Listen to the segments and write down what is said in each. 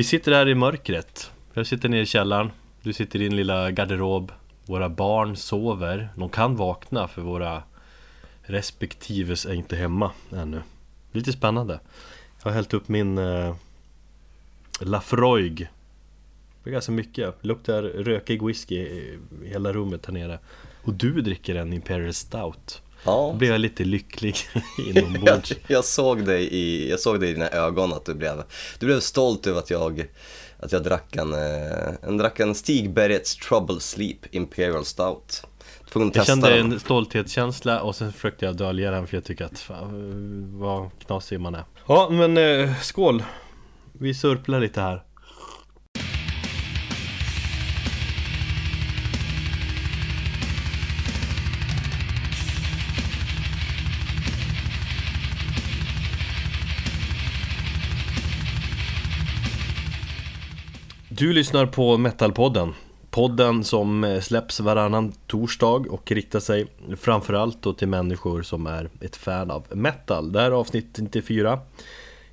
Vi sitter här i mörkret. Jag sitter nere i källaren. Du sitter i din lilla garderob. Våra barn sover. De kan vakna för våra respektives är inte hemma ännu. Lite spännande. Jag har hällt upp min eh, Lafroig. Det är ganska mycket. Luktar rökig whisky i hela rummet här nere. Och du dricker en Imperial Stout. Ja. Då blev jag lite lycklig Jag, inombords. jag, såg dig i, jag såg dig i dina ögon att du blev, du blev stolt över att jag, att jag drack en, eh, en, drack en Stig Bergets Trouble Sleep Imperial Stout. Jag kände en stolthetskänsla och sen försökte jag dölja den för jag tycker att fan vad knasig man är. Ja men eh, skål! Vi surplar lite här. Du lyssnar på Metalpodden Podden som eh, släpps varannan torsdag och riktar sig framförallt då till människor som är ett fan av metal. Det här är avsnitt 94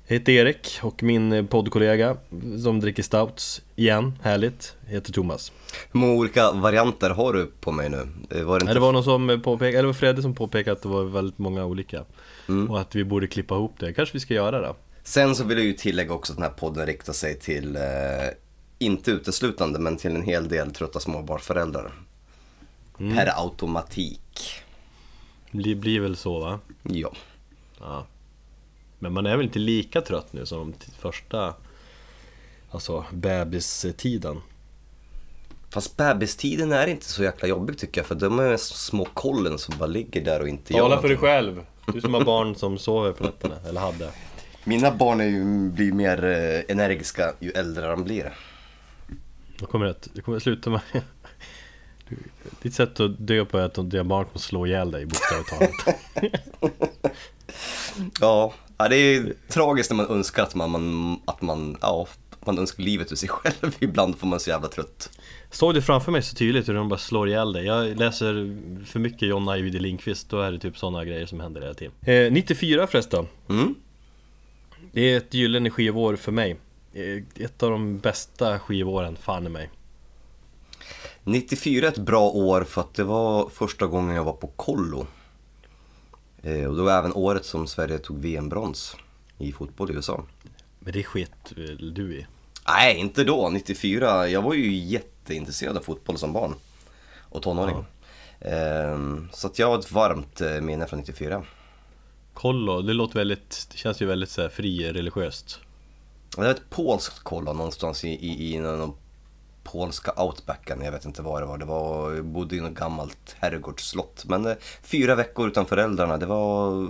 Jag heter Erik och min poddkollega som dricker stouts igen, härligt, heter Thomas. Hur många olika varianter har du på mig nu? Eh, Var det inte det var någon som påpekade, eller det var Fredde som påpekade att det var väldigt många olika Och att vi borde klippa ihop det, kanske vi ska göra det Sen så vill jag ju tillägga också att den här podden riktar sig till, eh, inte uteslutande, men till en hel del trötta småbarnsföräldrar. Mm. Per automatik. Det blir väl så va? Ja. Ja. Men man är väl inte lika trött nu som första Alltså bebistiden Fast bebistiden är inte så jäkla jobbig tycker jag, för de är små kollen som bara ligger där och inte gör Tala för dig själv! Du som har barn som sover på nätterna, eller hade Mina barn är ju, blir mer eh, energiska ju äldre de blir. Då kommer det, att- det kommer att sluta med du, Ditt sätt att dö på är att dina barn kommer slå ihjäl dig bokstavligt talat Ja, det är tragiskt när man önskar att man, att man, ja, man önskar livet ur sig själv. Ibland får man så jävla trött. Såg du framför mig så tydligt hur de bara slår ihjäl dig? Jag läser för mycket John Ajvide Lindqvist, då är det typ sådana grejer som händer hela tiden eh, 94 förresten Mm. Det är ett gyllene skivår för mig Ett av de bästa skivåren, fan i mig 94 är ett bra år för att det var första gången jag var på kollo. Eh, och det var även året som Sverige tog VM-brons i fotboll i USA. Men det sket väl du i? Nej, inte då. 94. Jag var ju jätteintresserad av fotboll som barn och tonåring. Ehm, så att jag har ett varmt eh, minne från 94. Kollo, det låter väldigt, det känns ju väldigt så här fri religiöst Det var ett polskt kollo någonstans i, i, i någon polska outbacken. Jag vet inte vad det var. Det var, jag bodde i något gammalt herrgårdsslott. Men eh, fyra veckor utan föräldrarna, det var...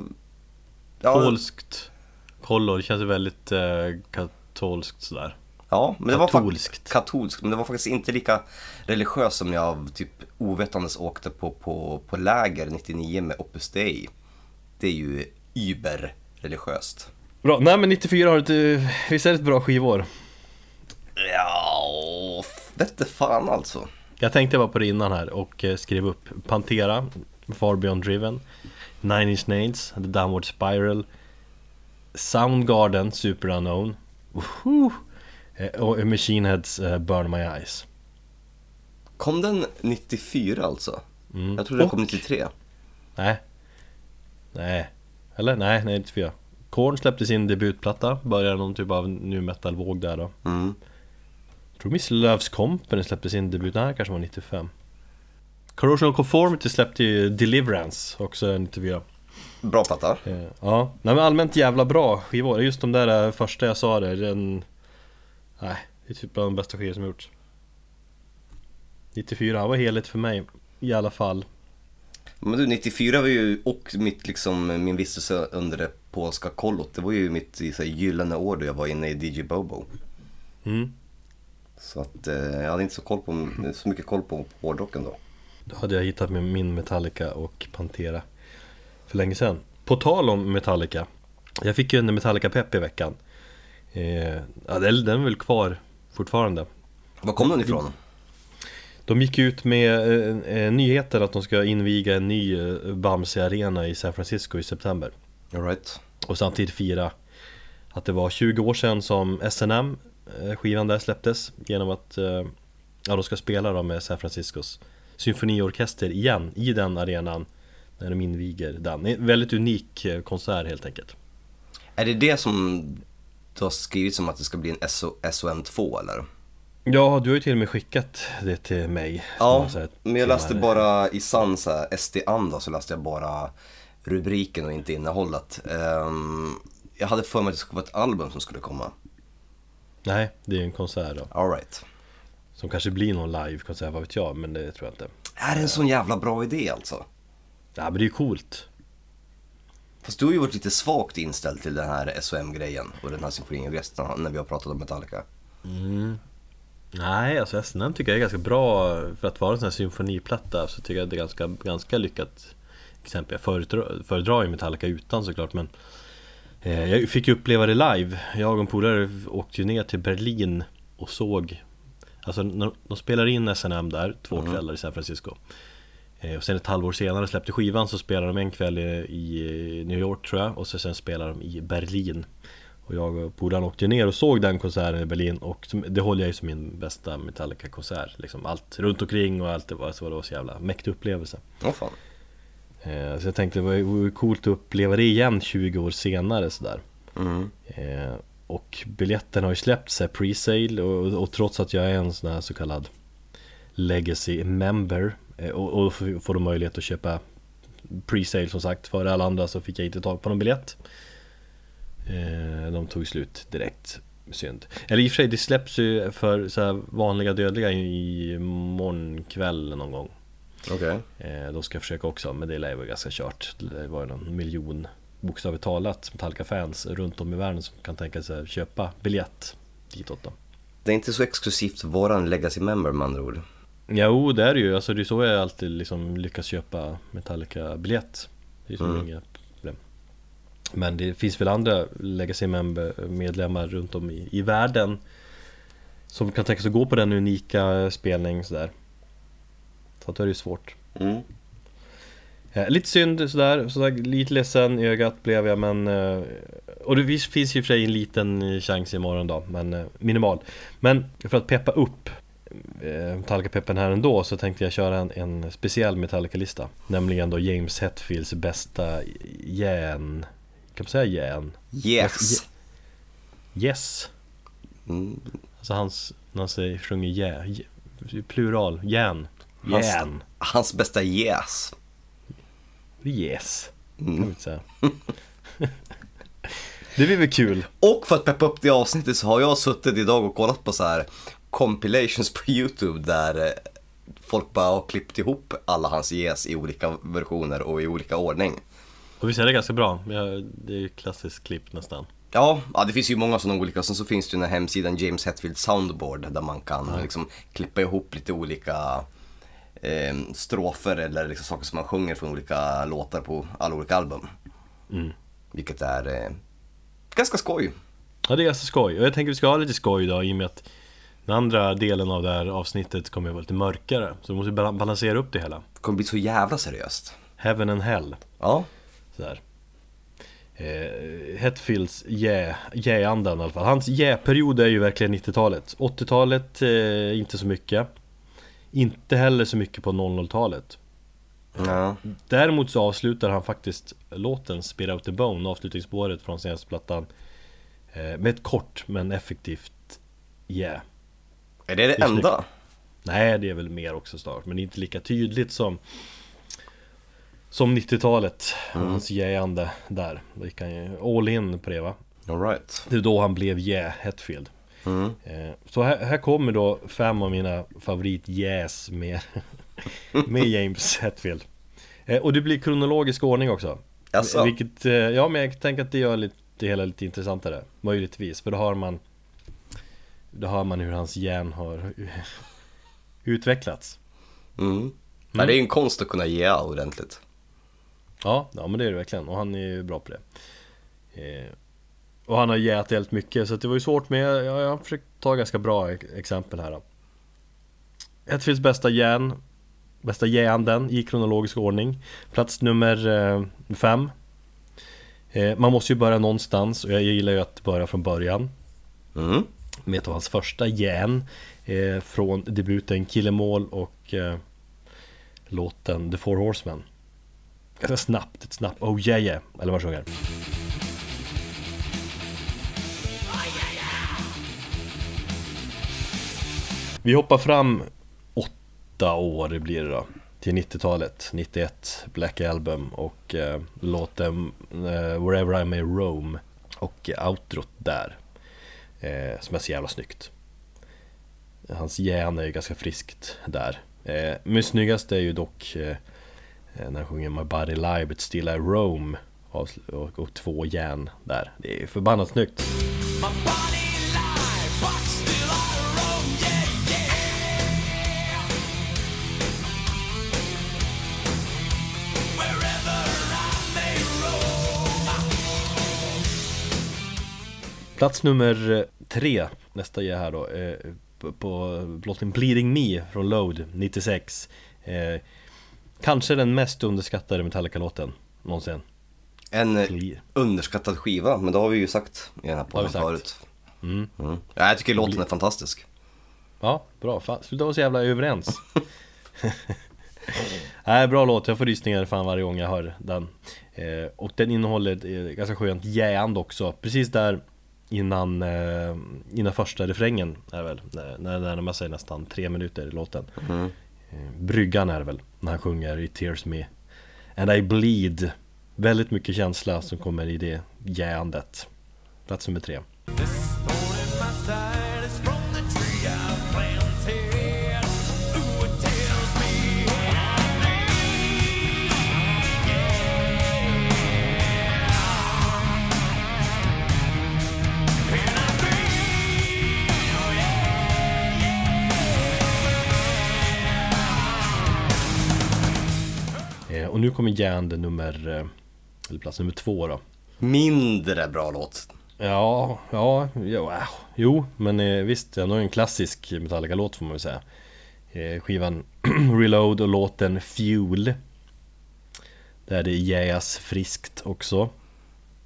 Ja, Polskt kollo, det känns väldigt eh, katolskt sådär Ja, men det var Katolskt. faktiskt katolskt. Men det var faktiskt inte lika religiöst som jag typ ovetandes åkte på, på, på läger 99 med Opus Dei. Det är ju über-religiöst. Bra, nej men 94 har ett, visst är det ett bra skivår? Ja, vette fan alltså. Jag tänkte bara på det innan här och eh, skrev upp Pantera, Far Beyond Driven Nine Inch Nails, The Downward Spiral Soundgarden, Super Unknown! Eh, Och Machine Heads eh, Burn My Eyes Kom den 94 alltså? Mm. Jag trodde den kom Och- 93. Nej Nej Eller nej, nej 94 Korn släppte sin debutplatta, började någon typ av nu metal-våg där då Mm. Jag tror Miss Loves Company släppte sin debut, nej kanske var 95 Corrosional Conformity släppte ju Deliverance också 94 Bra platta. Eh, Ja, nej men allmänt jävla bra skivor. Just de där eh, första jag sa där, den... Nej, det är typ bland de bästa skivor som gjorts. 94 var heligt för mig, i alla fall. Men du, 94 var ju, och mitt, liksom, min vistelse under det polska kollot, det var ju mitt så här, gyllene år då jag var inne i DJ Bobo. Mm. Så att eh, jag hade inte så, koll på, så mycket koll på hårdrocken då. Då hade jag hittat med min Metallica och Pantera för länge sedan. På tal om Metallica. Jag fick ju en Metallica-pepp i veckan. Eh, ja, den den är väl kvar fortfarande. Var kom den ifrån? De gick ut med eh, eh, nyheten att de ska inviga en ny eh, Bamse-arena i San Francisco i september. All right. Och samtidigt fira att det var 20 år sedan som SNM eh, skivan där släpptes genom att eh, ja, de ska spela då med San Franciscos symfoniorkester igen i den arenan när de inviger den. En väldigt unik eh, konsert helt enkelt. Är det det som du har skrivit som att det ska bli en SOM2 eller? Ja, du har ju till och med skickat det till mig. Ja, men jag läste bara i sann SD-anda så läste jag bara rubriken och inte innehållet. Um, jag hade för mig att det skulle vara ett album som skulle komma. Nej, det är en konsert då. All right. Som kanske blir någon live-konsert, vad vet jag, men det tror jag inte. Är det en sån jävla bra idé alltså? Ja, men det är ju coolt. Fast du har ju varit lite svagt inställd till den här SOM-grejen och den här symfoniorkestern när vi har pratat om Metallica. Mm. Nej, alltså SNM tycker jag är ganska bra för att vara en sån här symfoniplatta så tycker jag det är ganska, ganska lyckat exempel. Jag föredrar, föredrar ju Metallica utan såklart men eh, Jag fick ju uppleva det live. Jag och en polare åkte ju ner till Berlin och såg Alltså de spelar in SNM där två mm. kvällar i San Francisco eh, Och sen ett halvår senare släppte skivan så spelar de en kväll i, i New York tror jag och så sen spelar de i Berlin och jag och polaren åkte ner och såg den konserten i Berlin och det håller jag ju som min bästa Metallica-konsert liksom. Allt runt omkring och allt det var, så var det så jävla mäktig upplevelse. Åh oh, fan. Eh, så jag tänkte det vore coolt att uppleva det igen 20 år senare sådär mm. Eh, och biljetten har ju släppts pre-sale och, och, trots att jag är en sån här så kallad Legacy member eh, och, och får då möjlighet att köpa pre-sale som sagt. Före alla andra så fick jag inte tag på någon biljett De tog slut direkt Synd Eller i och för sig det släpps ju för så vanliga dödliga i morgon kväll någon gång Okej. Okay. Eh, de ska försöka också, men det lär vara ganska kört. Det var ju någon miljon bokstavligt talat Metallica-fans runt om i världen som kan tänka sig köpa biljett ditåt då. Det är inte så exklusivt våran legacy member med andra ord. Jo, det är det ju. Alltså, det är så jag alltid liksom lyckas köpa Metallica-biljett. Det är som mm. inga. Men det finns väl andra legacy member-medlemmar runt om i, i världen som kan tänka sig att gå på den unika spelning sådär. Så då är det svårt. Mm. Eh, lite synd sådär, sådär, lite ledsen i ögat blev jag men eh, Och det finns ju för sig en liten chans imorgon då, men eh, minimal Men för att peppa upp Metallica-peppen här ändå så tänkte jag köra en, en speciell Metallica-lista Nämligen då James Hetfields bästa järn Kan man säga järn? Yes! Yes! Mm. Alltså hans, när han säger, sjunger jä, plural, järn Hans, hans bästa yes. Yes, mm. säga. det blir väl kul. Och för att peppa upp det avsnittet så har jag suttit idag och kollat på så här compilations på YouTube där eh, folk bara har klippt ihop alla hans yes i olika versioner och i olika ordning. Och visst är det ganska bra? Det är ju klassiskt klipp nästan. Ja, ja, det finns ju många sådana olika. Sen så finns det ju den här hemsidan James Hetfield Soundboard där man kan ja. liksom klippa ihop lite olika eh, strofer eller liksom saker som man sjunger från olika låtar på alla olika album. Mm. Vilket är eh, ganska skoj. Ja, det är ganska skoj. Och jag tänker att vi ska ha lite skoj idag i och med att den andra delen av det här avsnittet kommer att vara lite mörkare. Så vi måste balansera upp det hela. Det kommer bli så jävla seriöst. Heaven and Hell. Ja. Sådär. Eh, Hetfields yeah-andan yeah i alla fall. Hans yeah-period är ju verkligen 90-talet. 80-talet, eh, inte så mycket. Inte heller så mycket på 00-talet ja. Däremot så avslutar han faktiskt låten Spit Out The Bone, avslutningsspåret från senaste plattan eh, Med ett kort men effektivt Yeah Är det det Just enda? Nej, det är väl mer också snart, men inte lika tydligt som Som 90-talet, mm. hans jäande där Då gick han ju all in på det va All right. Det är då han blev Yeah Hetfield Mm. Så här, här, kommer då fem av mina favoritjäs med, med James Hetfield. Eh, och det blir kronologisk ordning också. Alltså. Vilket, eh, ja men jag tänker att det gör lite, det hela lite intressantare. Möjligtvis, för då har man Då hör man hur hans hjärn har utvecklats. Mm. Mm. Ja, det är ju en konst att kunna ge ordentligt. Ja, ja men det är det verkligen och han är ju bra på det. Och han har helt mycket så det var ju svårt med, jag, jag har försökt ta ganska bra exempel här då. Hetfields bästa järn, bästa järnden i kronologisk ordning. Plats nummer eh, fem. Eh, man måste ju börja någonstans och jag gillar ju att börja från början. Mm. med ett av hans första järn eh, från debuten Killemål och eh, låten The Four Horsemen. Ganska snabbt, ett snabbt Oh yeah yeah, eller vad sjunger. Vi hoppar fram åtta år blir det då till 90-talet, 91, Black Album och eh, låten eh, Wherever I May Roam och outrot där eh, som är så jävla snyggt. Hans järn är ju ganska friskt där. Eh, men snyggast är ju dock eh, när han sjunger My Body Live But Still I Roam och, två järn där. Det är förbannat snyggt. Plats nummer tre, nästa är här då, eh, på, på låten Bleeding Me från Load 96. Eh, kanske den mest underskattade Metallica-låten någonsin. En eh, underskattad skiva, men det har vi ju sagt i den här podden förut. Mm. Mm. Ja, jag tycker låten är fantastisk. Ja, bra. Fan, sluta vara så jävla överens. Nej, bra låt. Jag får rysningar fan varje gång jag hör den. Eh, och den innehåller eh, ganska skönt jänd också. Precis där innan, eh, innan första refrängen är väl. När när det närmar sig nästan tre minuter i låten. Mm. Eh, bryggan är det väl. När han sjunger i Tears Me. And I bleed. Väldigt mycket känsla som kommer i det jäandet. Plats nummer tre. Och nu kommer järn nummer, eh, eller plats nummer två då. Mindre bra låt. Ja, ja, äh, jo, men eh, visst, det är nog en klassisk Metallica-låt får man väl säga. Eh, skivan Reload och låten Fuel. Där det jäas friskt också.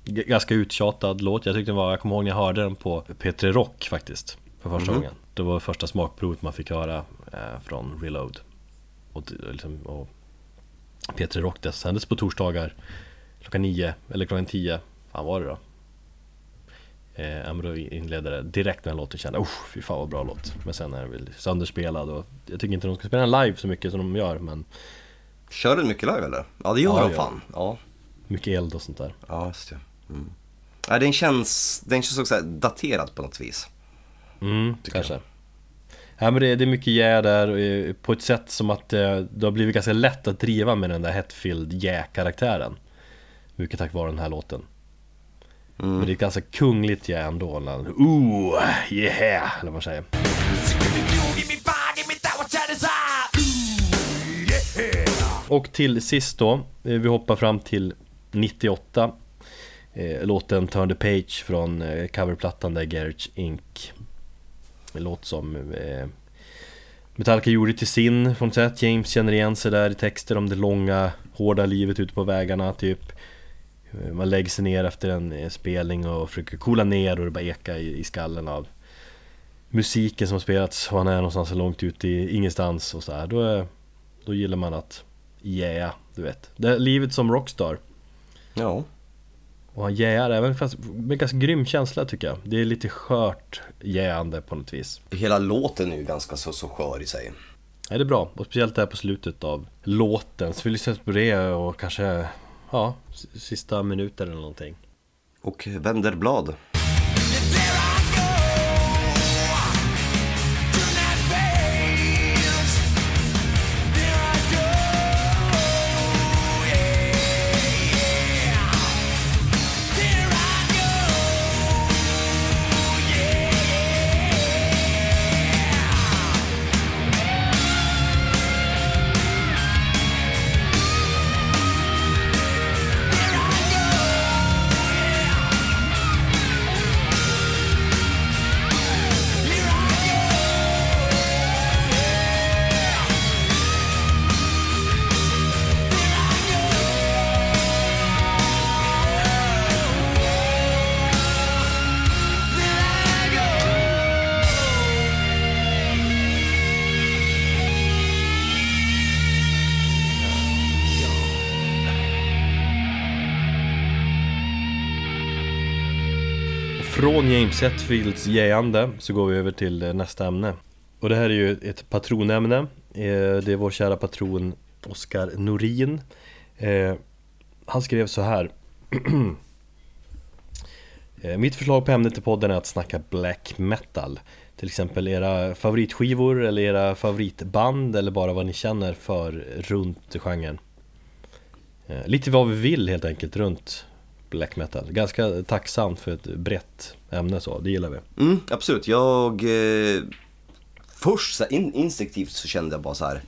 G- ganska uttjatad låt, jag tyckte den var, jag kommer ihåg när jag hörde den på P3 Rock faktiskt. För första Mhm. gången. Det var första smakprovet man fick höra eh, från Reload. Och, liksom, och P3 Rock det sändes på torsdagar klockan nio eller klockan tio. Fan var det då? Eh, Amro inledde det direkt när låten kände oh, fy fan vad bra låt. Men sen är den väl sönderspelad och jag tycker inte de ska spela den live så mycket som de gör men Kör den mycket live eller? Ja, det gör Ja, de fan. Ja, mycket eld och sånt där. ja just det. Mm. Ja, den känns, den känns också daterad på något vis. Mm, kanske. Ja, men det, det är mycket jä där eh, på ett sätt som att eh, det har blivit ganska lätt att driva med den där Hetfield jä-karaktären. Mycket tack vare den här låten. Mm. Men det är ett ganska kungligt jä ändå. Ooh, yeah! Eller vad man säger. Och till sist då, eh, vi hoppar fram till 98 eh, Låten Turn the Page från coverplattan där Garage Inc låt som eh, Metallica gjorde till sin på något sätt James känner igen sig där i texter om det långa hårda livet ute på vägarna typ eh, Man lägger sig ner efter en eh, spelning och försöker coola ner och det bara ekar i, i skallen av Musiken som spelats och han är någonstans långt ute i ingenstans och så här. Då, eh, då gillar man att yeah, du vet. Det är livet som rockstar. Ja. Och han jäar även fast med ganska grym känsla tycker jag. Det är lite skört jäande på något vis. Hela låten är ju ganska så, så skör i sig. Ja, det är bra. Och speciellt där på slutet av låten. Så vi lyssnar på det och kanske, ja, sista minuter eller någonting. Och vänder blad. Setfields James så går vi över till eh, nästa ämne. Och det här är ju ett patronämne. Eh, det är vår kära patron Oskar Norin. Eh, han skrev så här. Mitt förslag på ämnet i podden är att snacka black metal. Till exempel era favoritskivor eller era favoritband eller bara vad ni känner för runt genren. Lite vad vi vill helt enkelt runt black metal Ganska tacksamt för ett brett ämne så, det gillar vi Mm, absolut. Jag... Eh, först så in, instinktivt så kände jag bara så här.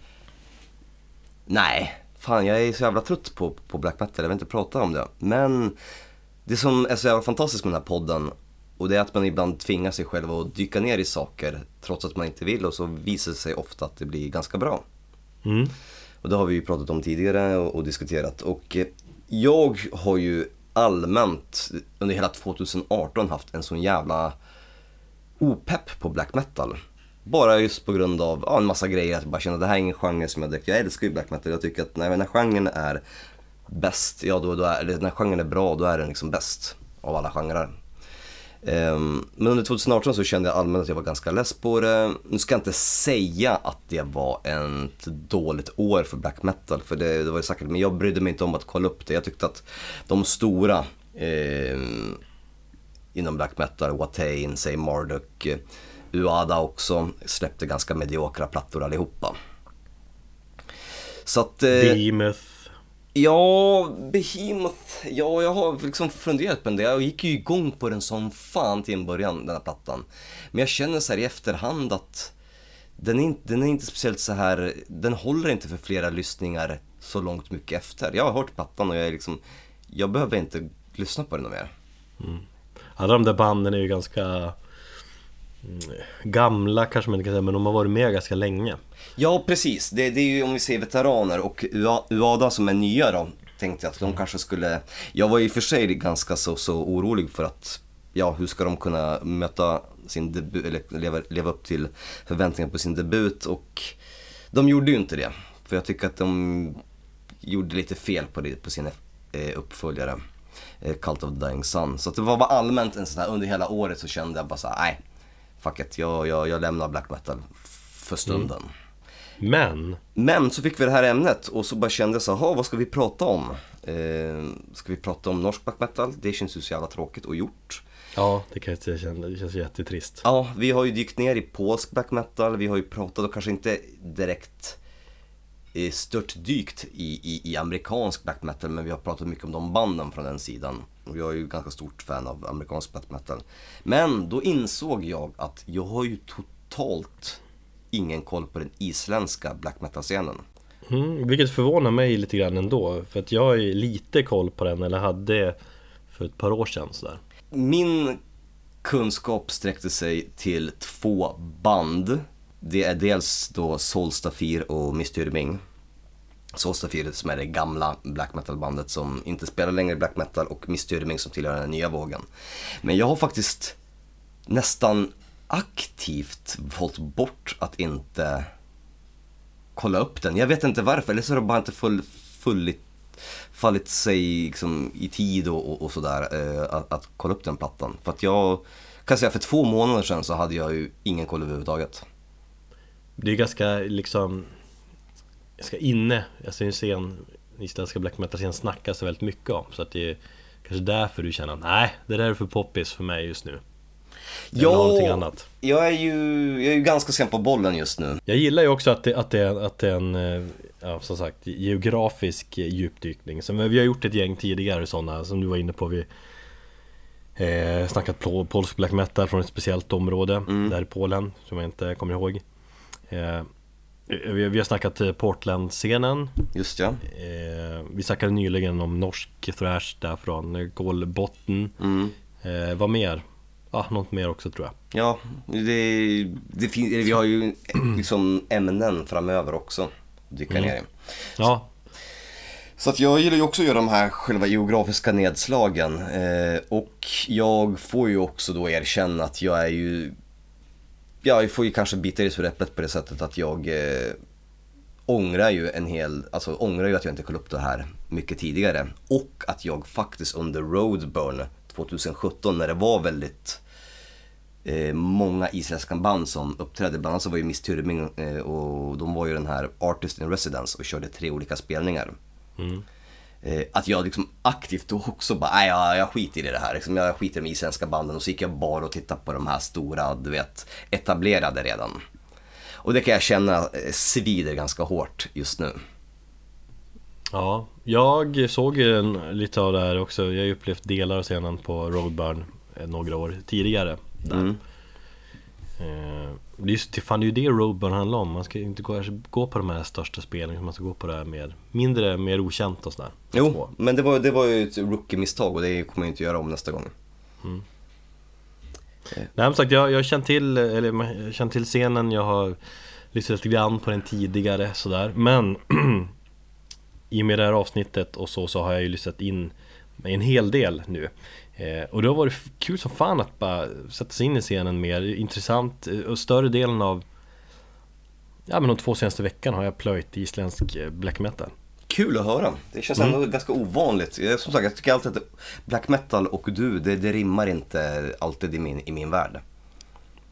Nej, fan jag är så jävla trött på, på black metal, jag vill inte prata om det. Men det som är så jävla fantastiskt med den här podden och det är att man ibland tvingar sig själv att dyka ner i saker trots att man inte vill och så visar det sig ofta att det blir ganska bra. mm. Och det har vi ju pratat om tidigare och, och diskuterat. Och eh, jag har ju allmänt under hela 2018 haft en sån jävla opepp på black metal. Bara just på grund av ja, en massa grejer, att jag bara känner att det här är ingen genre som jag direkt, jag älskar ju black metal. Jag tycker att nej, när genren är bäst, ja då, då är, eller när genren är bra, då är den liksom bäst av alla genrer. Ehm, men under 2018 så kände jag allmänt att jag var ganska less på det. Nu ska jag inte säga att det var ett dåligt år för black metal, för det, det var ju säkert, men jag brydde mig inte om att kolla upp det. Jag tyckte att de stora eh, inom black metal, Watain, Say Marduk, eh, Uada också, släppte ganska mediokra plattor allihopa. Så att... eh, Behemoth Ja, Behemoth. Ja, jag har liksom funderat på den. Jag gick ju igång på den som fan till en början, den här plattan. Men jag känner så här i efterhand att den är, inte, den är inte speciellt så här, den håller inte för flera lyssningar så långt mycket efter. Jag har hört plattan och jag är liksom, jag behöver inte lyssna på den mer. Mm. Alla de där banden är ju ganska Gamla kanske man inte kan säga, men de har varit med ganska länge Ja, precis. Det, det är ju om vi säger veteraner och UA- UADA som är nya då, tänkte jag att de kanske skulle... Jag var i och för sig ganska så, så orolig för att, ja, hur ska de kunna möta sin debut, eller leva, leva upp till förväntningarna på sin debut och de gjorde ju inte det. För jag tycker att de gjorde lite fel på, det, på sin eh, uppföljare, eh, Cult of the Dying Sun. Så att det var bara allmänt en sån här, under hela året så kände jag bara så här, nej, fuck it, jag, jag, jag lämnar black metal för stunden. Men Men så fick vi det här ämnet och så bara kände jag så här, "Jaha, vad ska vi prata om? Eh, ska vi prata om norsk black metal? Det känns ju så jävla tråkigt och gjort. Ja, det kan jag känna, det känns jättetrist Ja, vi har ju dykt ner i polsk black metal, vi har ju pratat och kanske inte direkt eh, störtdykt i, i, i amerikansk black metal men vi har pratat mycket om de banden från den sidan. Och jag är ju ganska stort fan av amerikansk black metal. Men då insåg jag att jag har ju totalt ingen koll på den isländska black metal-scenen. mm, Vilket förvånar mig lite grann ändå För att jag har ju lite koll på den, eller hade för ett par år sedan sådär Min kunskap sträckte sig till två band. Det är dels då Solstafir och Mystyrming. Solstafir som är det gamla black metal-bandet som inte spelar längre black metal och Mystyrming som tillhör den nya vågen. Men jag har faktiskt nästan aktivt valt bort att inte kolla upp den. Jag vet inte varför, eller så har det bara inte full, fullit, fallit sig liksom, i tid och, och, och sådär eh, att, att kolla upp den plattan. För att jag kan säga för två månader sedan så hade jag ju ingen koll överhuvudtaget. Det är ganska liksom Ganska inne, alltså en scen Isländska black metal-scenen snackas väldigt mycket om Så att det är kanske därför du känner att nej, det där är för poppis för mig just nu Jag annat jag är ju, jag är ju ganska sen på bollen just nu. Jag gillar ju också att det, att det, att det är en, eh, ja, som sagt, geografisk djupdykning. Men vi har gjort ett gäng tidigare sådana, som du var inne på. Vi eh, snackat pol- polsk black metal från ett speciellt område där i Polen, som jag inte kommer ihåg. Eh, vi, vi har snackat eh, Portland-scenen. Just ja. Eh, vi snackade nyligen om norsk thrash där från eh, Kolbotten. Mm. Eh, vad mer? Ja, något mer också tror jag. Ja, det, det fin- vi har ju liksom ämnen framöver också dyka ner i. Ja, Så att jag gillar ju också att göra de här själva geografiska nedslagen. Eh, och jag får ju också då erkänna att jag är ju... Ja, jag får ju kanske bita i det äpplet på det sättet att jag eh, ångrar ju en hel... Alltså ångrar ju att jag inte kollade upp det här mycket tidigare. Och att jag faktiskt under Roadburn 2017 när det var väldigt eh, många isländska band som uppträdde. Bland annat så var ju Miss Tyrming eh, och de var ju den här Artist in Residence och körde tre olika spelningar. Mm att jag liksom aktivt då också bara, nej jag, jag skiter i det här. Liksom, jag skiter i de isländska banden och så gick jag bara och tittade på de här stora, du vet, etablerade redan. Och det kan jag känna eh, svider ganska hårt just nu. Ja, jag såg ju en, lite av det här också. Jag har ju upplevt delar av scenen på Roadburn eh, några år tidigare. Där. Mm. Eh, det är ju det- fan, det är ju det Roadburn handlar om. Man ska ju inte gå, gå på de här största spelen, man ska gå på det här med mindre, mer okänt och sådär. Jo, men det var, det var ju ett rookie-misstag och det kommer jag inte göra om nästa gång. Nej men sagt, jag, jag har känt till, eller känt till scenen, jag har lyssnat lite grann på den tidigare sådär Men I och med det här avsnittet och så, så har jag ju lyssnat in en hel del nu eh, Och det har varit kul som fan att bara sätta sig in i scenen mer Intressant eh, och större delen av Ja men de två senaste veckorna har jag plöjt isländsk eh, black metal Kul att höra. Det känns Mm. ändå ganska ovanligt. Som sagt, jag tycker alltid att black metal och du, det, det rimmar inte alltid i min, i min värld.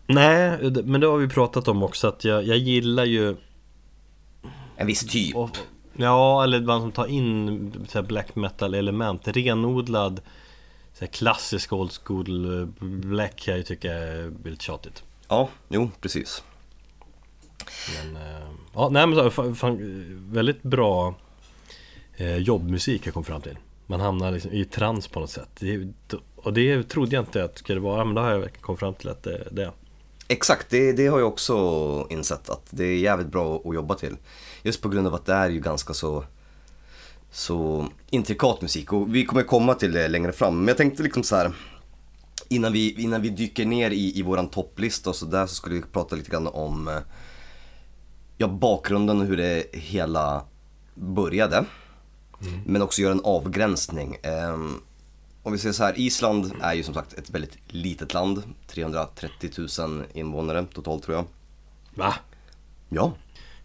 Nej, men det har vi pratat om också att jag, jag gillar ju En viss typ. Och, ja, eller man som tar in black metal element Renodlad så klassisk old school eh, black kan jag ju tycka är lite tjatigt Ja, jo, precis. Men, eh, ja, nej men fan, fan, väldigt bra eh, jobbmusik jag kom fram till Man hamnar liksom i trans på något sätt det, Och det trodde jag inte att det skulle vara, men då har jag kommit fram till att det det är Exakt, det, det har jag också insett att det är jävligt bra att jobba till. Just på grund av att det är ju ganska så, så intrikat musik och vi kommer komma till det längre fram. Men jag tänkte liksom så här innan vi, innan vi dyker ner i, i våran topplista och så där så skulle vi prata lite grann om eh, ja, bakgrunden och hur det hela började. Men också göra en avgränsning. Ehm, om vi säger så här, Island är ju som sagt ett väldigt litet land. 330 000 invånare totalt tror jag. Va? Ja,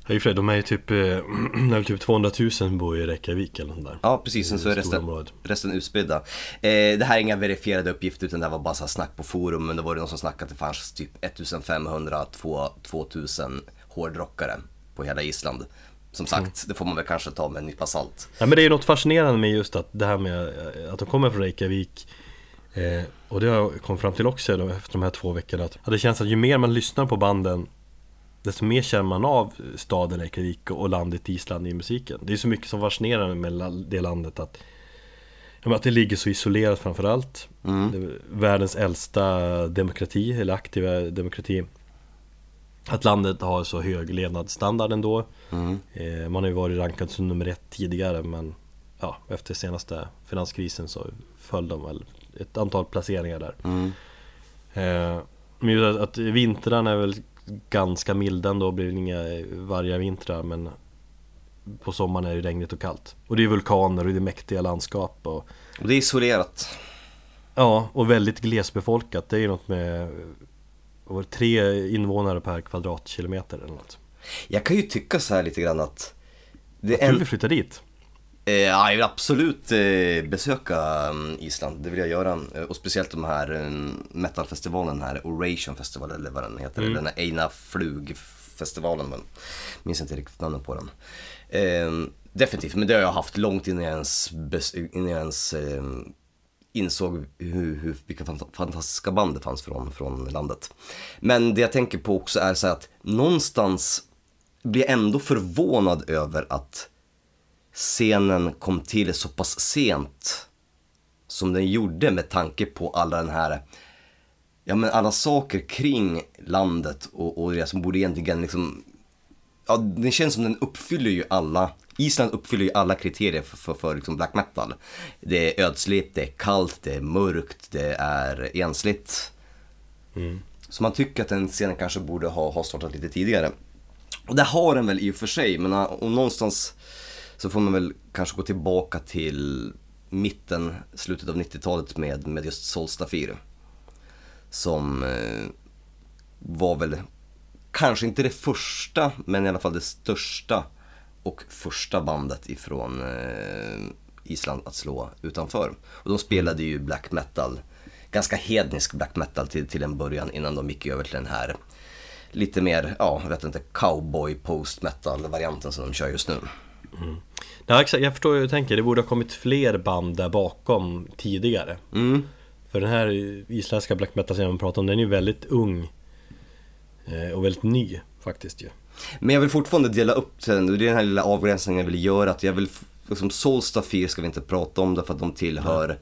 Ja, i och för sig, de är ju typ, eh, typ 200 000 bor i Reykjavik eller sånt där ja precis. Sen så är resten, resten utspridda. Eh, det här är inga verifierade uppgifter utan det här var bara så snack på forum. Men det var det någon som snackade att det fanns typ 1500, 2000 hårdrockare på hela Island. Som sagt, det får man väl kanske ta med en nypa salt. Ja men det är något fascinerande med just att det här med eh, att de kommer från Reykjavik eh, Och det har jag kommit fram till också efter de här två veckorna att det känns att ju mer man lyssnar på banden Desto mer känner man av staden Reykjavik och landet Island i musiken. Det är så mycket som fascinerar med det landet att Att det ligger så isolerat framförallt. Är Världens äldsta demokrati, eller aktiva demokrati. Att landet har så hög levnadsstandard ändå. Eh, Man har ju varit rankad som nummer ett tidigare men ja, efter senaste finanskrisen så föll de väl ett antal placeringar där. Eh, Men just att, att vintrarna är väl ganska milda ändå, blir det inga varga vintrar men på sommaren är det regnigt och kallt. Och det är vulkaner och det är mäktiga landskap och Och det är isolerat. Ja, och väldigt glesbefolkat. Det är ju något med var tre invånare per kvadratkilometer eller något. Jag kan ju tycka så här lite grann att det tror en, vi flyttar dit. Eh, ja, jag vill absolut eh, besöka mm, Island, det vill jag göra. Eh, Och speciellt de här mm, metalfestivalen här, Oration Festival eller vad den heter. Eller den här Eina Flug-festivalen, men minns inte riktigt namnet på den. Definitivt, men det har jag haft långt innan jag ens, innan jag ens insåg hur, hur, vilka fant- fantastiska band det fanns från, från landet. Men det jag tänker på också är så att någonstans blir jag ändå förvånad över att scenen kom till så pass sent som den gjorde med tanke på alla den här, ja men alla saker kring landet och, och det som borde egentligen liksom, ja det känns som den uppfyller ju alla, Island uppfyller ju alla kriterier för, för, för liksom black metal. Det är ödsligt, det är kallt, det är mörkt, det är ensligt. Så man tycker att den scenen kanske borde ha, ha startat lite tidigare. Och det har den väl i och för sig, men uh, och någonstans så får man väl kanske gå tillbaka till mitten, slutet av 90-talet med, med just Solstafir. Som eh, var väl kanske inte det första, men i alla fall det största och första bandet ifrån eh, Island att slå utanför. Och de spelade ju black metal ganska hednisk black metal till, till en början innan de gick över till den här lite mer, ja, jag vet inte, cowboy post metal varianten som de kör just nu. Ja, exakt. Jag förstår hur du tänker. Det borde ha kommit fler band där bakom tidigare. Mm. För den här isländska black metal-scenen vi pratar om, den är ju väldigt ung. eh, Och väldigt ny faktiskt ju. Men jag vill fortfarande dela upp den, och det är den här lilla avgränsningen jag vill göra. Att jag vill, liksom Soulstafir ska vi inte prata om därför att de tillhör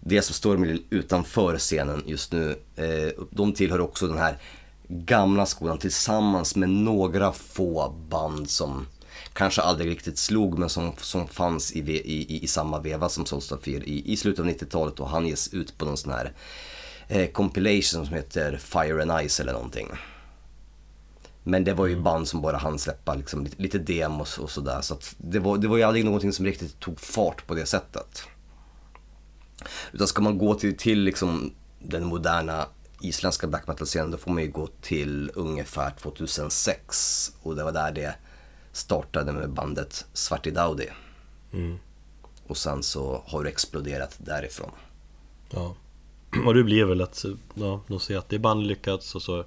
det som står utanför scenen just nu. Eh, de tillhör också den här gamla skolan tillsammans med några få band som kanske aldrig riktigt slog men som, som fanns i, i, i, i samma veva som Soulstafir i, i slutet av 90-talet och han ges ut på någon sån här eh, compilation som heter Fire and Ice eller någonting. Men det var ju band som bara hann släppa liksom lite, lite demos och sådär. Så att det, var, det var ju aldrig någonting som riktigt tog fart på det sättet. Utan ska man gå till, till liksom den moderna isländska black metal-scenen då får man ju gå till ungefär 2006. Och det var där det startade med bandet Svartidaudi. Och sen så har det exploderat därifrån. Ja. Och det blir väl att ja, de ser att det är band lyckats och så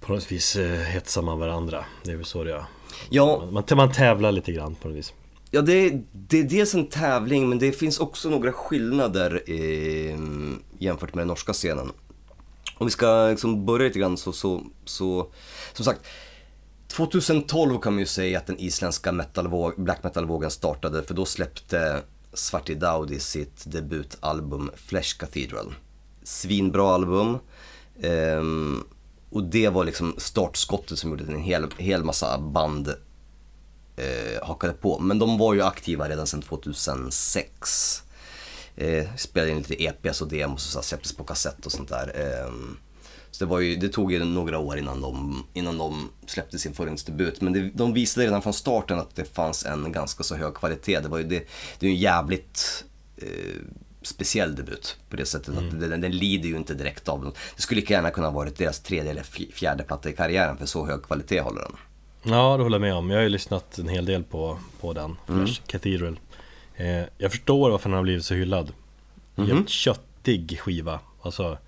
på något vis eh, hetsar man varandra. Det är väl så det är. Ja, Man, man tävlar lite grann på något vis. Ja, det, är- det är dels en tävling men det finns också några skillnader eh, jämfört med den norska scenen. Om vi ska liksom börja lite grann så, så, så, som sagt, 2012 kan man ju säga att den isländska metalvåg, black metal-vågen startade för då släppte Svarti Daudi sitt debutalbum Flesh Cathedral. Svinbra album. ehm, och det var liksom startskottet som gjorde att en hel, hel massa band eh, hakade på. Men de var ju aktiva redan sedan 2006. Eh, spelade in lite EPs och demos och så släpptes på kassett och sånt där. Eh, så det, var ju, det tog ju några år innan de, innan de släppte sin förhandsdebut. Men det, de visade redan från starten att det fanns en ganska så hög kvalitet. Det, var ju, det, det är ju en jävligt eh, speciell debut på det sättet att den, den lider ju inte direkt av något. Det skulle lika gärna kunna ha varit deras tredje eller fj- fjärde platta i karriären för så hög kvalitet håller den. Ja, det håller jag med om. Jag har ju lyssnat en hel del på, på den, Flash Cathedral. Eh, jag förstår varför den har blivit så hyllad. Jävligt köttig skiva. Alltså,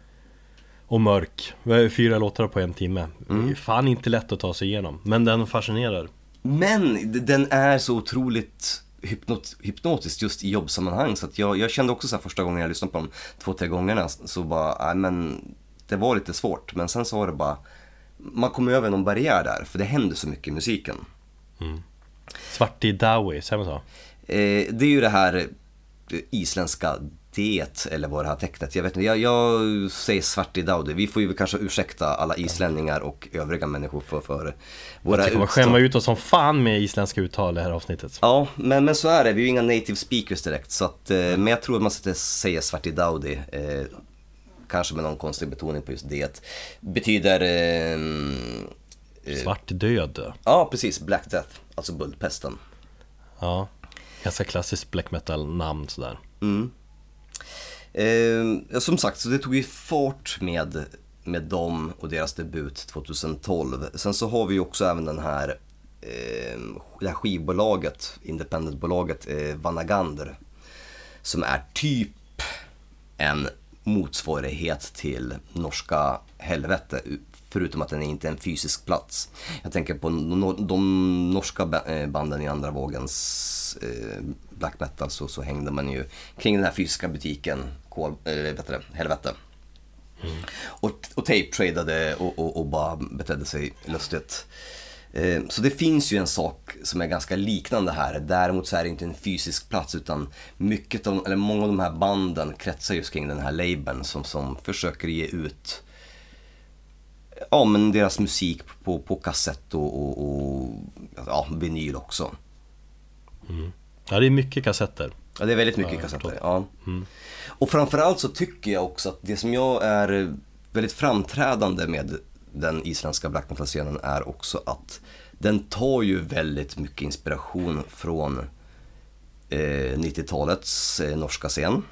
och mörk. Fyra låtar på en timme. Det är fan inte lätt att ta sig igenom. Men den fascinerar. Men den är så otroligt hypnot, hypnotisk just i jobbsammanhang så att jag, jag kände också så här första gången jag lyssnade på dem två, tre gångerna så bara, nej men det var lite svårt men sen så var det bara, man kom över någon barriär där för det händer så mycket i musiken. Svarti Dawi, säger man så? Eh, det är ju det här eh, isländska det eller vad det här tecknet, jag vet inte, jag, jag säger svart i Daudi. Vi får ju kanske ursäkta alla islänningar och övriga människor för, för våra kommer utstå- skämma ut oss som fan med isländska uttal i det här avsnittet. Ja, men, men så är det. Vi är ju inga native speakers direkt. Så att, eh, men jag tror att man ska säga svart i Daudi. Eh, kanske med någon konstig betoning på just det. Betyder... Eh, Svart död. ja, precis. Black Death. Alltså buldpesten. Ja. Ganska klassiskt black metal namn sådär. Eh, som sagt, så det tog ju fart med, med dem och deras debut 2012. Sen så har vi ju också även den här, eh, det här skivbolaget, independentbolaget eh, Vanagander. Som är typ en motsvarighet till norska Helvete. Förutom att den inte är en fysisk plats. Jag tänker på de norska eh, banden i andra vågens eh, black metal så, så hängde man ju kring den här fysiska butiken, kol, du det, Helvete. Och, och tape-tradade och, och, och bara betedde sig lustigt. Eh, Så det finns ju en sak som är ganska liknande här. Däremot så är det inte en fysisk plats utan mycket av, eller många av de här banden kretsar just kring den här labeln som, som försöker ge ut ja, men deras musik på, på kassett och, och, och ja, vinyl också. Ja, det är mycket kassetter. Ja, det är väldigt mycket Ja, kassetter. Ja. Och framförallt så tycker jag också att det som jag är väldigt framträdande med den isländska black metal-scenen är också att den tar ju väldigt mycket inspiration från eh, 90-talets eh, norska scen.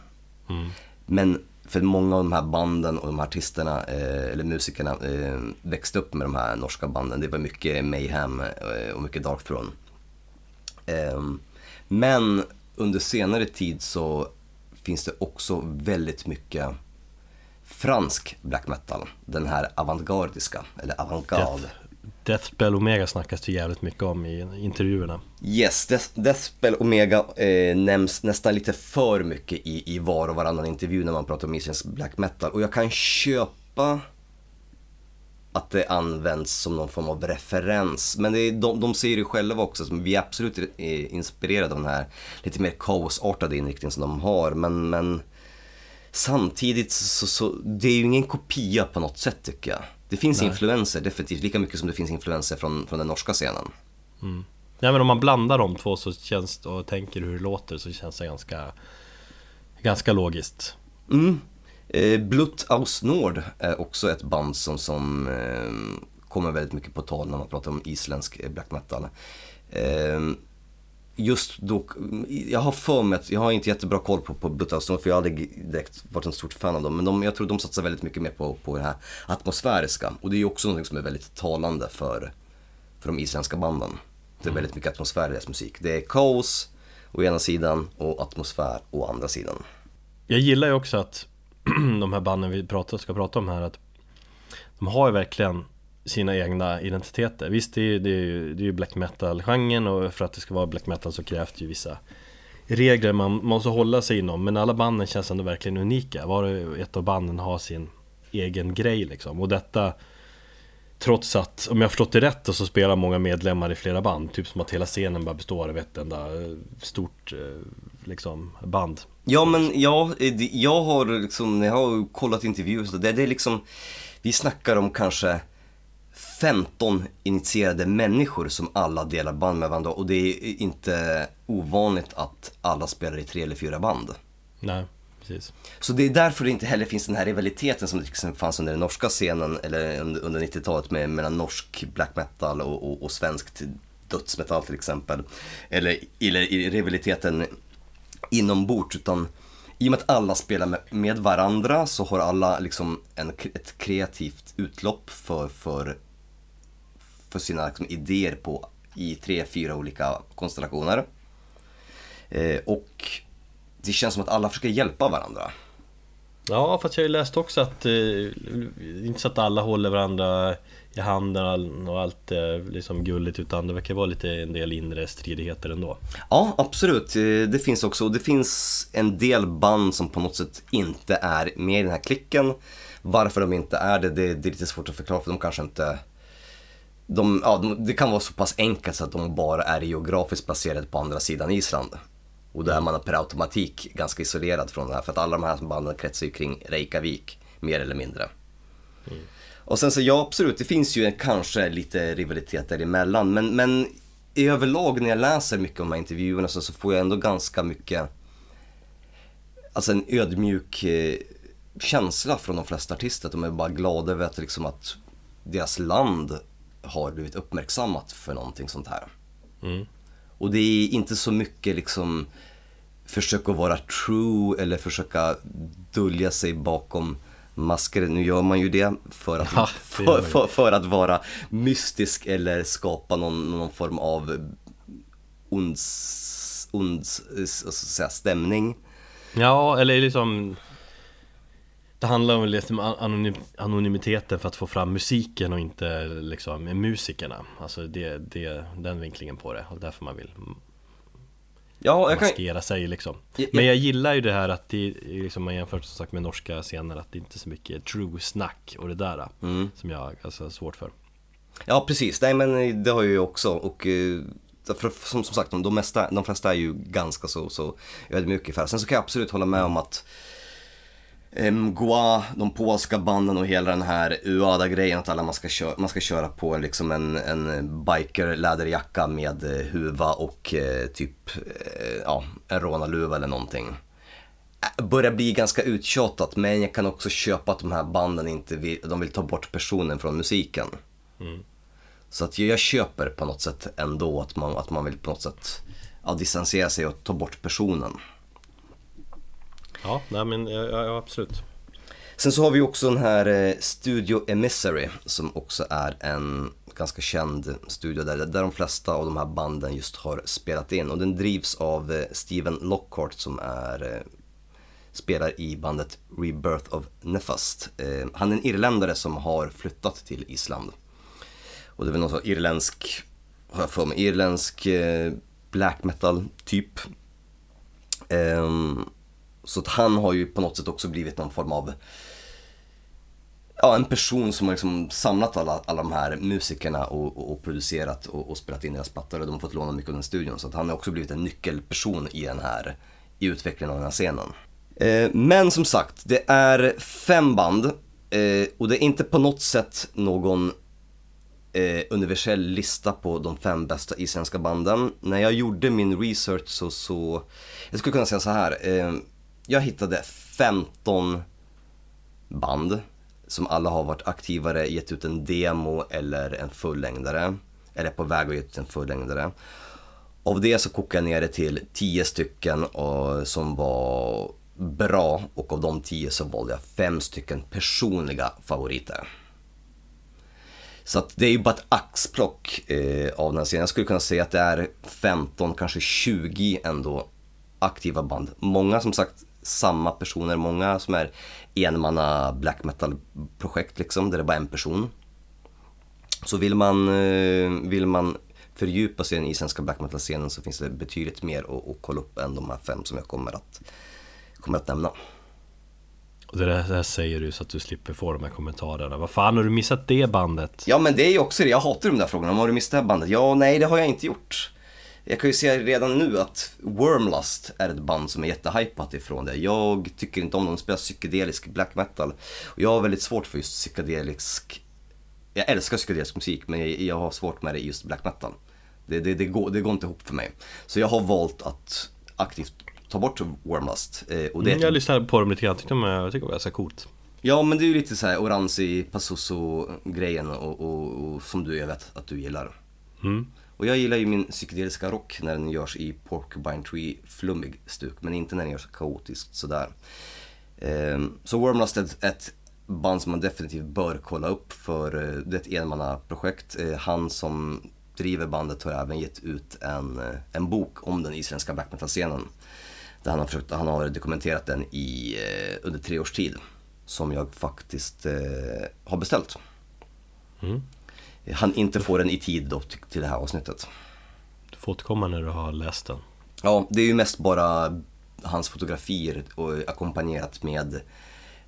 Men för många av de här banden och de här artisterna, eh, eller musikerna, eh, växte upp med de här norska banden. Det var mycket Mayhem eh, och mycket Dark Throne. Ehm, men under senare tid så finns det också väldigt mycket fransk black metal. Den här avantgardiska, eller avantgarde. Deathspell Omega snackas det jävligt mycket om i intervjuerna. Yes, Death, Deathspell Omega eh, nämns nästan lite för mycket i, i var och varannan intervju när man pratar om isländsk black metal. Och jag kan köpa att det används som någon form av referens. Men det är, de, de säger det själva också, som vi är absolut eh, inspirerade av den här lite mer kaosartade inriktningen som de har. Men, men samtidigt så, så det är ju ingen kopia på något sätt tycker jag. Det finns Nej. influenser definitivt, lika mycket som det finns influenser från, från den norska scenen. Nej men om man blandar de två så känns och tänker hur det låter så känns det ganska Ganska logiskt Mm. Eh, Blut aus Nord är också ett band som, som eh, kommer väldigt mycket på tal när man pratar om isländsk eh, black metal. Eh, just då, jag har för mig att, jag har inte jättebra koll på, på Blut aus Nord för jag har aldrig direkt varit en stort fan av dem. Men de, jag tror de satsar väldigt mycket mer på, på det här atmosfäriska. Och det är ju också något som är väldigt talande för, för de isländska banden. Det är väldigt mycket atmosfär i deras musik. Det är kaos å ena sidan och atmosfär å andra sidan. Jag gillar ju också att de här banden vi pratar, ska prata om här att De har ju verkligen sina egna identiteter. Visst det är ju, det är ju, det är ju black metal-genren och för att det ska vara black metal så krävs det ju vissa regler man måste hålla sig inom. Men alla banden känns ändå verkligen unika. Var och ett av banden har sin egen grej liksom. Och detta Trots att, om jag har förstått det rätt, så spelar många medlemmar i flera band. Typ som att hela scenen bara består av ett enda eh, stort eh, liksom band. Ja men ja, eh, jag har liksom, när jag har kollat intervjuer så det, det är liksom, vi snackar om kanske 15 initierade människor som alla delar band med varandra och det är inte ovanligt att alla spelar i tre eller fyra band. Nej, precis Så det är därför det inte heller finns den här rivaliteten som exempel fanns under den norska scenen eller under, under 90-talet med, mellan norsk black metal och, och, och svenskt dödsmetall till exempel. Eller, eller i rivaliteten inombords utan i och med att alla spelar med varandra så har alla liksom en, ett kreativt utlopp för, för, för sina liksom, idéer på, i tre, fyra olika konstellationer. Eh, och det känns som att alla försöker hjälpa varandra. Ja, fast jag har ju läst också att eh, Inte så att alla håller varandra i handen och allt är liksom gulligt utan det verkar vara lite en del inre stridigheter ändå Ja, absolut. Eh, Det finns också, och det finns en del band som på något sätt inte är med i den här klicken. Varför de inte är det, det, det är lite svårt att förklara för de kanske inte de, ja, de, det kan vara så pass enkelt så att de bara är geografiskt placerade på andra sidan Island. Och då är man per automatik ganska isolerad från det här för att alla de här banden kretsar ju kring Reykjavik, mer eller mindre. Och sen så ja, absolut, det finns ju kanske lite rivalitet däremellan men, men i överlag när jag läser mycket om de här intervjuerna så, så får jag ändå ganska mycket Alltså en ödmjuk eh, känsla från de flesta artister. att De är bara glada över att, liksom, att deras land har blivit uppmärksammat för någonting sånt här. Mm. Och det är inte så mycket liksom försöka vara true eller försöka dölja sig bakom masker. Nu gör man ju det för att, Ja, det för, för, för att vara mystisk eller skapa någon, någon form av onds, onds, eh, så att säga, stämning. Ja, eller liksom Det handlar om liksom anonym, anonymiteten för att få fram musiken och inte liksom musikerna Alltså det, det, den vinklingen på det och därför man vill Ja, jag kan, maskera sig liksom Ja, Men ja. jag gillar ju det här att det, liksom man jämför som sagt med norska scener att det inte är så mycket true snack och det där Mm. Som jag alltså har svårt för Ja precis, nej men det har jag ju också och eh, för, som, som sagt de, de, mesta, de flesta är ju ganska så, så ödmjuka ungefär. Sen så kan jag absolut hålla med om att Goa, de polska banden och hela den här UADA-grejen att alla man ska, köra, man ska köra på liksom en, en biker läderjacka med eh, huva och eh, typ eh, ja, en rånarluva eller någonting. Börjar bli ganska uttjatat men jag kan också köpa att de här banden inte vill, de vill ta bort personen från musiken. Så att jag, jag köper på något sätt ändå att man, att man vill på något sätt ja, distansera sig och ta bort personen. Ja, nej men ja, ja, absolut Sen så har vi också den här eh, Studio Emissary som också är en ganska känd studio där, där de flesta av de här banden just har spelat in och den drivs av eh, Steven Lockhart som är eh, spelar i bandet Rebirth of Nefast. Eh, han är en irländare som har flyttat till Island. Och det är väl någon sån irländsk, har jag för mig, irländsk eh, black metal typ. Ehm, så att han har ju på något sätt också blivit någon form av ja, en person som har liksom samlat alla, alla de här musikerna och, och, och producerat och, och spelat in deras plattor och de har fått låna mycket av den studion. Så att han har också blivit en nyckelperson i den här, i utvecklingen av den här scenen. Eh, men som sagt, det är fem band eh, och det är inte på något sätt någon eh, universell lista på de fem bästa isländska banden. När jag gjorde min research så, så jag skulle kunna säga så här. Eh, jag hittade 15 band som alla har varit aktivare, gett ut en demo eller en fullängdare. Eller på väg att ge ut en fullängdare. Av det så kokade jag ner det till 10 stycken och, som var bra och av de 10 så valde jag fem stycken personliga favoriter. Så att det är ju bara ett axplock eh, av den här scenen. Jag skulle kunna säga att det är 15, kanske 20 ändå aktiva band. Många som sagt samma personer, många som är enmanna black metal-projekt liksom, där det är bara en person. Så vill man, eh, vill man fördjupa sig i den isländska black metal-scenen så finns det betydligt mer att, att kolla upp än de här fem som jag kommer att, kommer att nämna. Och det där, säger du så att du slipper få de här kommentarerna. Vad fan har du missat det bandet? Ja men det är ju också det, jag hatar de där frågorna. Har du missat det här bandet? Ja, nej det har jag inte gjort. Jag kan ju säga redan nu att Wormlust är ett band som är jättehypat ifrån det. Jag tycker inte om dem, de spelar psykedelisk black metal. Och jag har väldigt svårt för just psykedelisk... Jag älskar psykedelisk musik men jag, har svårt med det i just black metal. Det, det, det, går, det går inte ihop för mig. Så jag har valt att aktivt ta bort Wormlust. Eh, och det Mm, jag lyssnade på dem lite grann, tyckte de, jag tycker det var ganska coolt. Ja men det är ju lite så här Oranzi, Passoso-grejen och, och, och som du, jag vet att du gillar. Mm. Och jag gillar ju min psykedeliska rock när den görs i Porcupine Tree flummig stuk, men inte när den görs kaotiskt sådär. Ehm, så Wormlust är ett, ett band som man definitivt bör kolla upp för eh, det är ett enmannaprojekt. Eh, han som driver bandet har även gett ut en, eh, en bok om den isländska black metal-scenen. Där han har, försökt, han har dokumenterat den i, under tre års tid. Som jag faktiskt eh, har beställt. Mm. Han inte får den i tid då till- det här avsnittet. Du får återkomma när du har läst den. Ja, det är ju mest bara hans fotografier och ackompanjerat med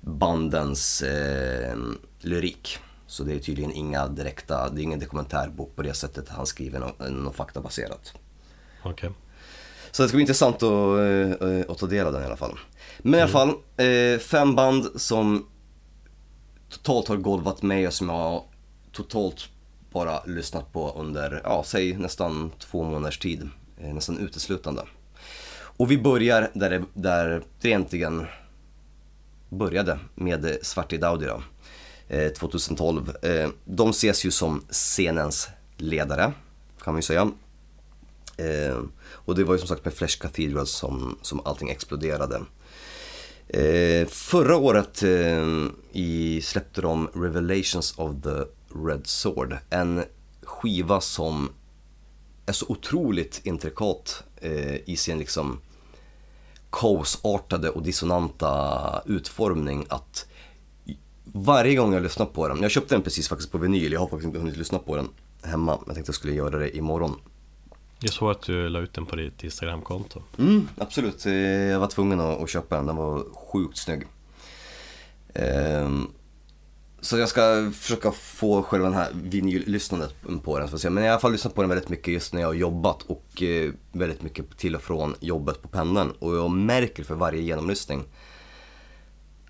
bandens eh, lyrik. Så det är tydligen inga direkta, det är ingen dokumentärbok på det sättet han skriver något, något faktabaserat. Okej. Så det ska bli intressant att, eh, att ta del av den i alla fall. Men i alla fall, eh, fem band som totalt har golvat mig och som jag totalt bara lyssnat på under, ja, säg nästan två månaders tid. Eh, nästan uteslutande. Och vi börjar där det, där det egentligen började med Svarti Daudi då, eh, 2012. Eh, de ses ju som scenens ledare, kan man ju säga. Och det var ju som sagt med Flesh Cathedral som, som allting exploderade. Eh, förra året eh, i, släppte de Revelations of the Red Sword. En skiva som är så otroligt intrikat eh, i sin liksom kaosartade och dissonanta utformning att varje gång jag lyssnar på den, jag köpte den precis faktiskt på vinyl, jag har faktiskt inte hunnit lyssna på den hemma, men jag tänkte jag skulle göra det imorgon. Jag såg att du la ut den på ditt Instagramkonto. Mm, absolut. Eh, Jag var tvungen att, att köpa den, den var sjukt snygg. Ehm, Så jag ska försöka få själva den här vinyllyssnandet på den. Så att säga. Men jag har i alla fall lyssnat på den väldigt mycket just när jag har jobbat och eh, väldigt mycket till och från jobbet på pendeln. Och jag märker för varje genomlyssning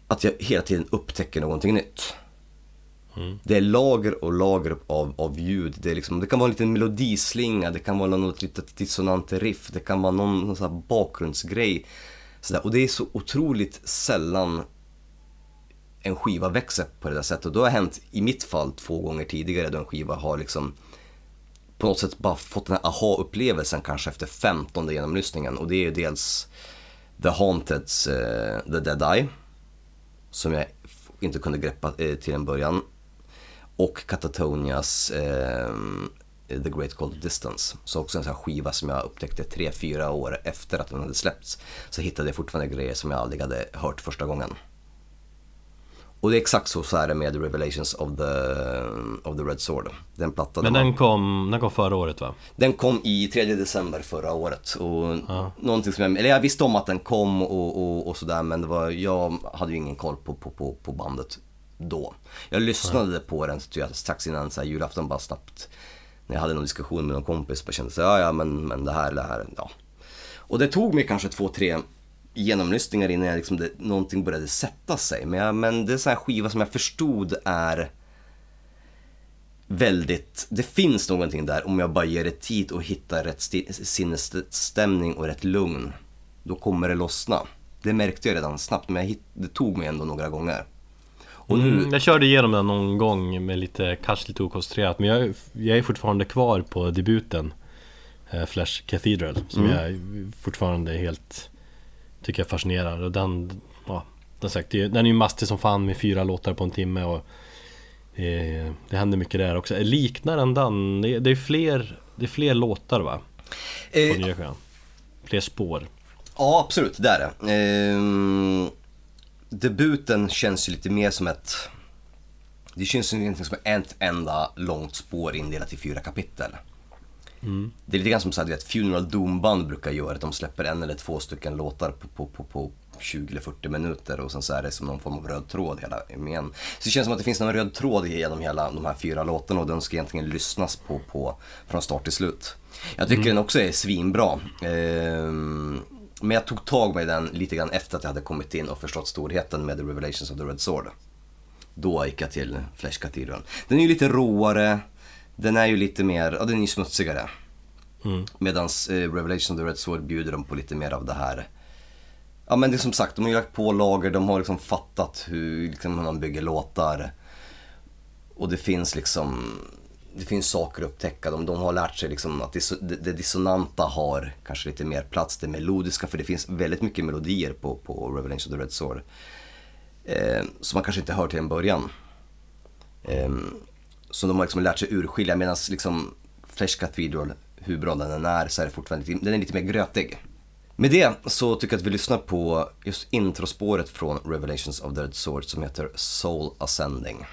att jag hela tiden upptäcker någonting nytt. Det är lager och lager av, av ljud. Det, är liksom, det kan vara en liten melodislinga, det kan vara något litet dissonant riff, det kan vara någon, någon sån här bakgrundsgrej. Sådär. Och det är så otroligt sällan en skiva växer på det där sättet. Och det har hänt i mitt fall två gånger tidigare då en skiva har liksom på något sätt bara fått den här aha-upplevelsen kanske efter 15 genomlyssningen. Och det är ju dels The Haunteds uh, The Dead Eye som jag inte kunde greppa uh, till en början. Och Katatonias uh, The Great Cold Distance. Så också en sån här skiva som jag upptäckte tre, fyra år efter att den hade släppts. Så hittade jag fortfarande grejer som jag aldrig hade hört första gången. Och det är exakt så, så är det med Revelations of the, of the Red Sword. Den plattan. Men den, kom, den kom förra året va? den kom i 3 december förra året. Och någonting som jag, eller jag visste om att den kom och, och, och sådär men det var, jag hade ju ingen koll på, på, på, på bandet då. Jag lyssnade på den jag, strax innan så här, julafton bara snabbt. När jag hade någon diskussion med någon kompis bara kände så ja ja men, men det här, det här, ja. Och det tog mig kanske två, tre genomlyssningar innan liksom det, någonting började sätta sig. Men, jag, men det är så här skiva som jag förstod är väldigt, det finns någonting där om jag bara ger det tid och hittar rätt sinnesstämning och rätt lugn. Då kommer det lossna. Det märkte jag redan snabbt men jag hitt, det tog mig ändå några gånger. Och nu, Mm, jag körde igenom den någon gång med lite, kanske lite okoncentrerat Men jag, jag är fortfarande kvar på debuten eh, Flash Cathedral Som Mm. jag fortfarande är helt Tycker jag fascinerar och den Ja, den, sagt, den är ju mastig som fan med fyra låtar på en timme och eh, Det händer mycket där också Liknar den den? Det är, det är fler Det är fler låtar va? På eh, nya skivan Fler spår Ja, absolut, det är det. Ehm, debuten känns ju lite mer som ett... Det känns ju egentligen som ett enda långt spår indelat i fyra kapitel. Det är lite grann som så här, vet, Funeral Doom-band brukar göra, att de släpper en eller två stycken låtar på, på, på, på 20 eller 40 minuter och sen så är det som någon form av röd tråd hela igen. Så det känns som att det finns någon röd tråd genom hela de här fyra låtarna och den ska egentligen lyssnas på, på från start till slut. Jag tycker den också är svinbra. Ehm, men jag tog tag med den lite grann efter att jag hade kommit in och förstått storheten med The Revelations of the Red Sword. Då gick jag till Flash Cathedral. Den är ju lite råare, den är ju lite mer, ja den är ju smutsigare. Mm. Medans eh, Revelation of the Red Sword bjuder de på lite mer av det här Ja men det är som sagt, de har ju lagt på lager, de har liksom fattat hur, liksom, hur man bygger låtar. Och det finns liksom, det finns saker att upptäcka. De, de har lärt sig liksom att det, det dissonanta har kanske lite mer plats, det melodiska, för det finns väldigt mycket melodier på, på Revelation of the Red Sword. Eh, som man kanske inte hör till en början. Eh, som de har liksom lärt sig urskilja medan liksom Flash Cathedral, hur bra den än är, så är det fortfarande lite, den är lite mer grötig. Med det så tycker jag att vi lyssnar på just introspåret från Revelations of the Red Sword som heter Soul Ascending.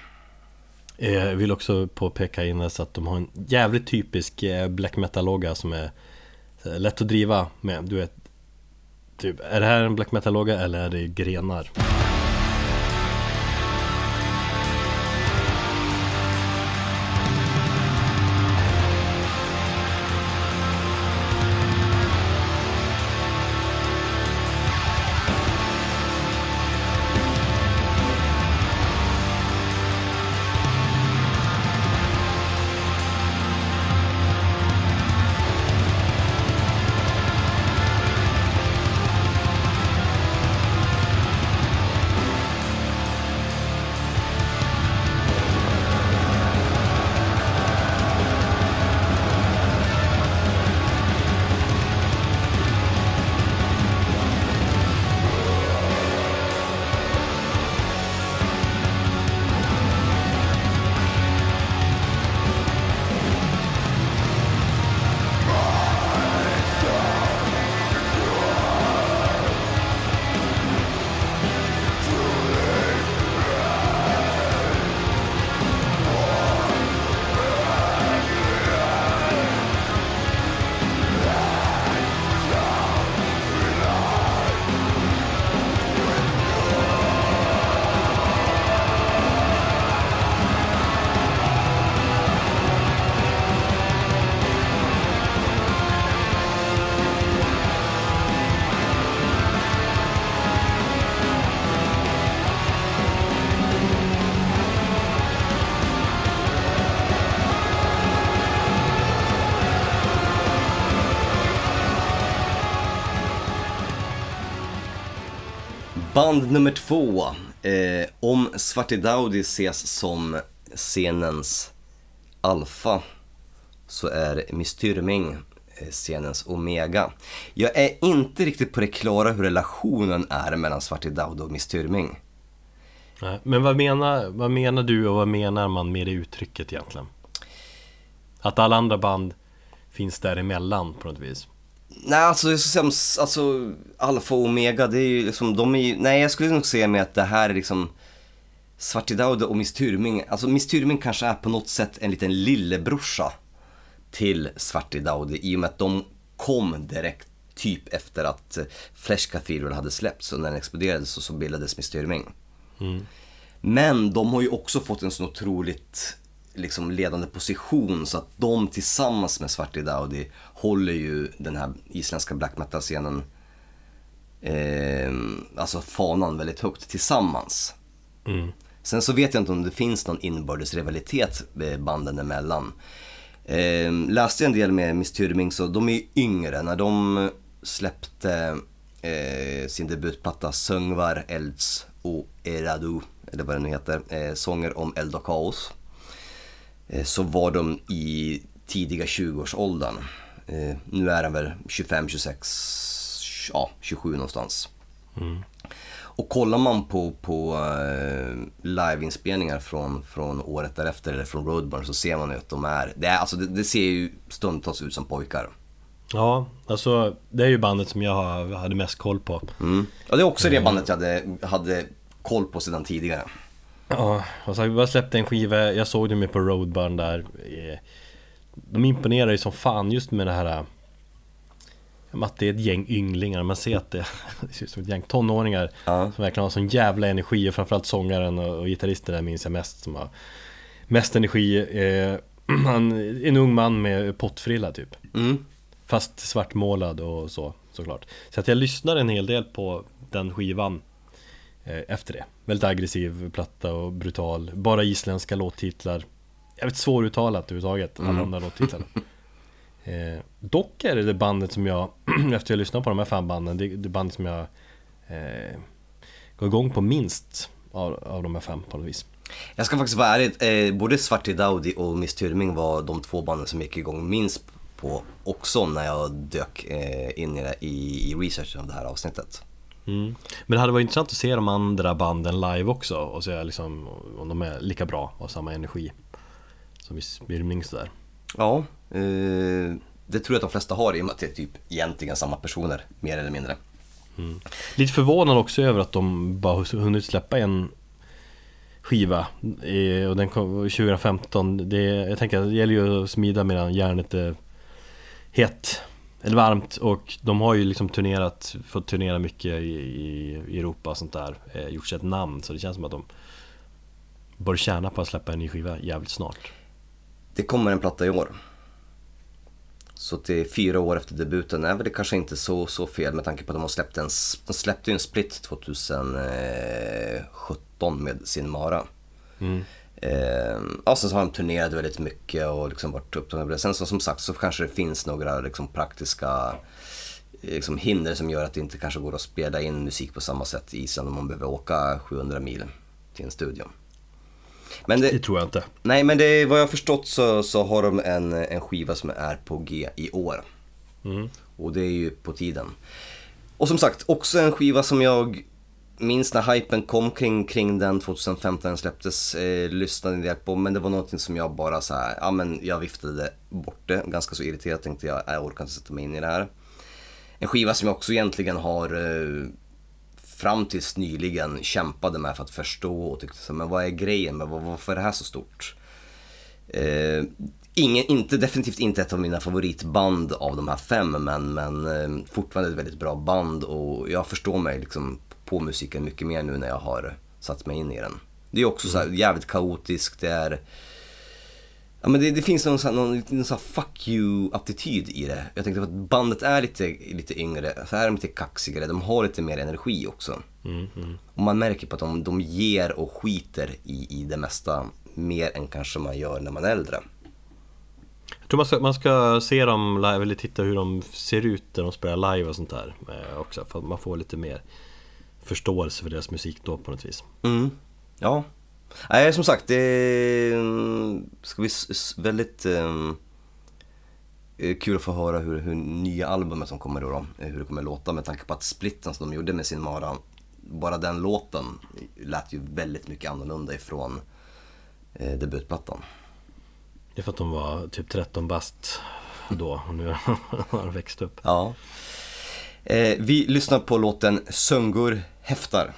Eh, jag vill också påpeka innan att de har en jävligt typisk eh, black metal-logga som är eh, lätt att driva med. Du vet, typ, är det här en black metal-logga eller är det grenar? Band nummer två. Eh, om Svartidaudi ses som scenens alfa så är Miss Tyrming eh, scenens omega. Jag är inte riktigt på det klara hur relationen är mellan Svartidaudi och Miss Tyrming. Nej, Men vad menar, vad menar du och vad menar man med det uttrycket egentligen? Att alla andra band finns däremellan på något vis. Nej, alltså, jag skulle säga, alltså Alfa och Omega, det är ju liksom, de är ju, nej jag skulle nog säga med att det här är liksom Svartidaude och Miss Tyrming, alltså Miss Tyrming kanske är på något sätt en liten lillebrorsa till Svartidaude i och med att de kom direkt typ efter att eh, Flesh Cathedral hade släppts och när den exploderade så, så bildades Miss Tyrming. Men de har ju också fått en så otroligt liksom, ledande position så att de tillsammans med Svarte Daudi håller ju den här isländska black metal-scenen, eh, alltså fanan väldigt högt tillsammans. Sen så vet jag inte om det finns någon inbördes rivalitet banden emellan. Eh, läste en del med Miss Tyrming så de är yngre. När de släppte eh, sin debutplatta Söngvar Elds och Eradu, eller vad det nu heter, eh, sånger om eld och kaos. Eh, så var de i tidiga 20-årsåldern. Eh, nu är de väl 25, 26, ja 27 någonstans. Och kollar man på, på uh, liveinspelningar från, från året därefter eller från Roadburn så ser man ju att de är, det, är alltså, det, det ser ju stundtals ut som pojkar. Ja, alltså det är ju bandet som jag hade mest koll på. Mm. Och det är också det bandet jag hade, hade koll på sedan tidigare. Ja, och så har vi bara släppt en skiva, jag såg dem ju på Roadburn där. Eh, De imponerar ju som fan just med det här eh, Att det är ett gäng ynglingar, man ser att det, det ser ut som ett gäng tonåringar Ja. Som verkligen har sån jävla energi och framförallt sångaren och, och gitarristen där minns jag mest som har Mest energi. Eh, Han en ung man med pottfrilla typ. Mm. Fast svartmålad och så såklart. Så att jag lyssnar en hel del på den skivan Efter det. Väldigt aggressiv platta och brutal. Bara isländska låttitlar. Jävligt svåruttalat överhuvudtaget Alla de där låttitlarna. Eh, Dock är det det bandet som jag Efter jag lyssnat på de här fem banden Det, det bandet som jag eh, Går igång på minst av, av de här fem på något vis. Jag ska faktiskt vara ärlig, eh, både Svarte Daudi och Miss Tyrming var de två banden som gick igång minst på också när jag dök eh, in i, i, i researchen av det här avsnittet. Mm. Men det hade varit intressant att se de andra banden live också och se liksom om de är lika bra och har samma energi Som i Spirming sådär Ja, eh, det tror jag att de flesta har i och med att det är typ egentligen samma personer, mer eller mindre. Lite förvånad också över att de bara hunnit släppa en skiva eh, Och den kom 2015 det, Jag tänker att det gäller ju att smida medan järnet är hett Eller varmt och de har ju liksom turnerat Fått turnera mycket i, i, Europa och sånt där eh, Gjort sig ett namn så det känns som att de Bör tjäna på att släppa en ny skiva jävligt snart Det kommer en platta i år. Så det är fyra år efter debuten är väl det kanske inte så, så fel med tanke på att de har släppt en, de släppte ju en split 2017 med sin Mara. Eh, ja, sen så har de turnerat väldigt mycket och liksom varit upptagna. Sen så, som sagt så kanske det finns några liksom, praktiska eh, liksom, hinder som gör att det inte kanske går att spela in musik på samma sätt i Island om man behöver åka 700 mil till en studio. Men det, Det tror jag inte Nej men det, vad jag har förstått så, så har de en, en skiva som är på G i år. Och det är ju på tiden. Och som sagt, också en skiva som jag minns när hypen kom kring, kring den 2015 den släpptes, eh, lyssnade en del på. Men det var någonting som jag bara så här, ja men jag viftade bort det. Ganska så irriterat tänkte jag, äh, jag orkar inte sätta mig in i det här. En skiva som jag också egentligen har eh, fram tills nyligen kämpade med för att förstå och tyckte så, men vad är grejen med varför är det här så stort? Eh, ingen, inte, definitivt inte ett av mina favoritband av de här fem men, men eh, fortfarande ett väldigt bra band och jag förstår mig liksom på musiken mycket mer nu när jag har satt mig in i den. Det är också så här jävligt kaotiskt, det är Ja men det, det finns någon, sån här- någon, någon sån fuck you-attityd i det. Jag tänkte att bandet är lite, lite yngre, så är de lite kaxigare, de har lite mer energi också. Och man märker på att de, de ger och skiter i, i det mesta mer än kanske man gör när man är äldre. Jag tror man ska, man ska se dem live, eller titta hur de ser ut när de spelar live och sånt där eh, också För att man får lite mer förståelse för deras musik då på något vis Mm. Ja. Nej, som sagt, det mm, ska bli väldigt ehm, eh, kul att få höra hur, hur nya albumet som kommer då, då, eh, hur det kommer låta med tanke på att splitten som de gjorde med sin Mara, bara den låten lät ju väldigt mycket annorlunda ifrån eh, debutplattan. Det är för att de var typ 13 bast då och nu har de växt upp. Ja. Eh, vi lyssnar på låten Söngur häftar.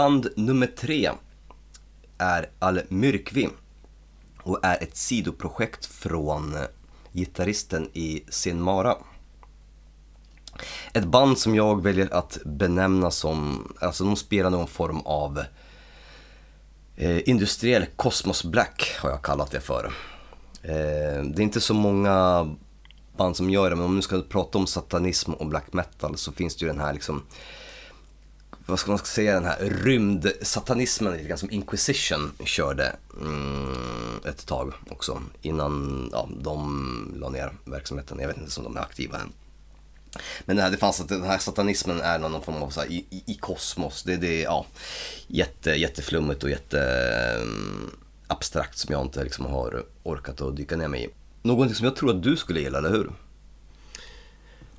Band nummer tre är Al-Myrkvi och är ett sidoprojekt från eh, gitarristen i Sin Mara. Ett band som jag väljer att benämna som, alltså de spelar någon form av eh, industriell Cosmos Black har jag kallat det för. Eh, det är inte så många band som gör det, men om du ska prata om satanism och black metal så finns det ju den här liksom vad ska man säga, den här rymdsatanismen lite grann som Inquisition körde mm, ett tag också innan ja, de la ner verksamheten. Jag vet inte om de är aktiva än. Men det, här, det fanns att den här satanismen är någon form av så här, i, i, i kosmos. Det, det är ja, jätte, jätteflummigt och jätte mm, abstrakt som jag inte liksom har orkat att dyka ner mig i. Någonting som jag tror att du skulle gilla, eller hur?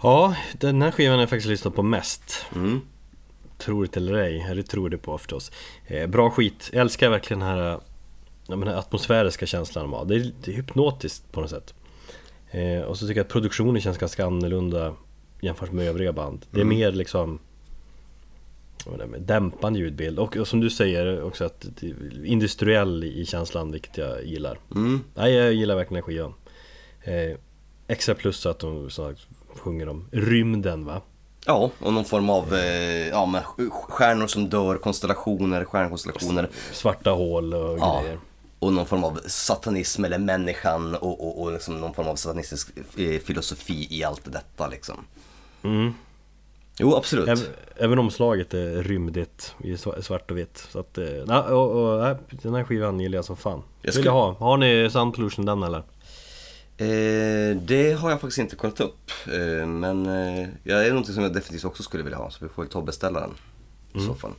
Ja, den här skivan har jag faktiskt lyssnat på mest. Mm. Tror det eller ej, det tror det på förstås. Eh, bra skit, jag älskar verkligen den här, ja, den atmosfäriska känslan de har. Det är, det är hypnotiskt på något sätt. Eh, och så tycker jag att produktionen känns ganska annorlunda jämfört med övriga band. Det är mer liksom med dämpande ljudbild och, och som du säger också att industriell i känslan vilket jag gillar. Mm. Nej, jag gillar verkligen skivan. Eh, extra plus att de så sagt, sjunger om rymden va? Ja, och någon form av eh, ja, med stjärnor som dör, konstellationer, stjärnkonstellationer. Svarta hål och Ja, grejer. och någon form av satanism eller människan och, och, och liksom någon form av satanistisk eh, filosofi i allt detta liksom. Mm. Jo, absolut. Även, även omslaget är rymdigt i sva- svart och vitt. Så att, eh, na, och, och, den här skivan gillar jag som fan. Jag Vill skulle- jag ha. Har ni Sound Pollution den eller? Eh, det har jag faktiskt inte kollat upp. Eh, men eh, det är någonting som jag definitivt också skulle vilja ha. Så vi får väl ta och beställa den i så fall.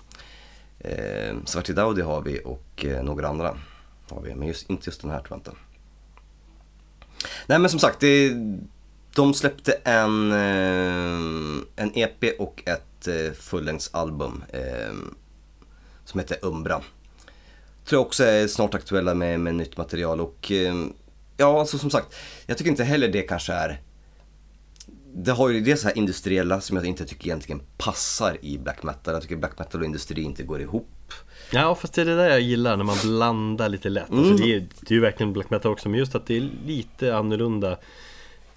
Eh, Svarti Daudi har vi och eh, några andra har vi. Men just, inte just den här tror jag inte. Nej men som sagt, det, de släppte en, eh, en EP och ett eh, fullängdsalbum eh, som heter Umbra. Tror jag också är snart aktuella med, med nytt material och ja, alltså som sagt, jag tycker inte heller det kanske är det har ju det så här industriella som jag inte tycker egentligen passar i black metal. Jag tycker black metal och industri inte går ihop. Ja fast det är det där jag gillar när man blandar lite lätt. Mm. Alltså, det, är, det är ju verkligen black metal också men just att det är lite annorlunda. Det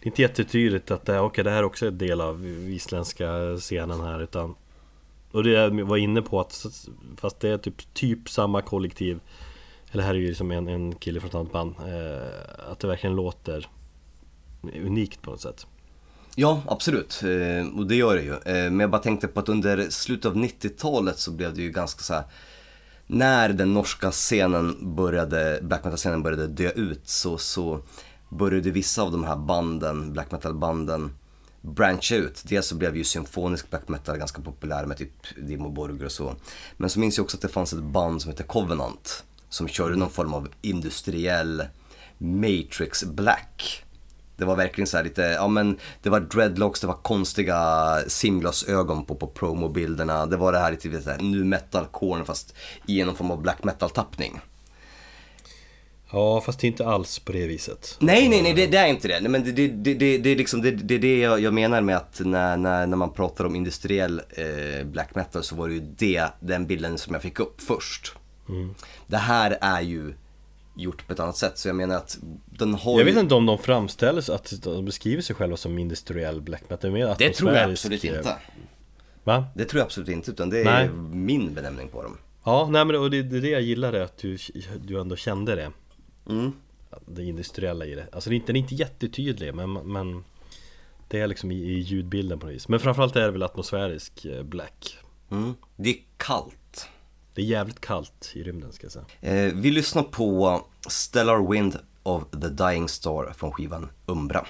är inte jättetydligt att det, okej, det här är också är en del av isländska scenen här utan Och det jag var inne på att fast det är typ, typ samma kollektiv eller här är ju som en, en kille från ett annat band eh, Att det verkligen låter unikt på något sätt. Ja, absolut. Eh, och det gör det ju. Eh, men jag bara tänkte på att under slutet av 90-talet så blev det ju ganska så här. När den norska scenen började, black metal-scenen började dö ut så, så började vissa av de här banden, black metal-banden, brancha ut. Dels så blev ju symfonisk black metal ganska populär med typ Dimmu Borgir och så. Men så minns jag också att det fanns ett band som hette Covenant som körde någon form av industriell Matrix Black. Det var verkligen så här lite, ja men det var dreadlocks, det var konstiga simglasögon på, på promobilderna. Det var det här lite så här, nu metal-core fast i någon form av black metal-tappning. Ja, fast inte alls på det viset. Nej, nej, nej, det, det är inte det. Nej, men det, det, det, det, det är liksom, det, det är det jag, jag menar med att när, när, när man pratar om industriell eh, black metal så var det ju det, den bilden som jag fick upp först. Det här är ju gjort på ett annat sätt, så jag menar att den har Jag vet inte om de framställer sig, att de beskriver sig själva som industriell black metal. Mer Det tror jag absolut inte. Va? Det tror jag absolut inte, utan det är Nej. min benämning på dem. Ja, nej men och det, det är det jag gillade, att du, du ändå kände det. Mm. Det industriella i det. Alltså det är inte, den är inte jättetydlig, men, men det är liksom i, i ljudbilden på något vis. Men framförallt är det väl atmosfärisk eh, black. Mm. Det är kallt. Det är jävligt kallt i rymden ska jag säga. Eh, vi lyssnar på Stellar Wind of the Dying Star från skivan Umbra.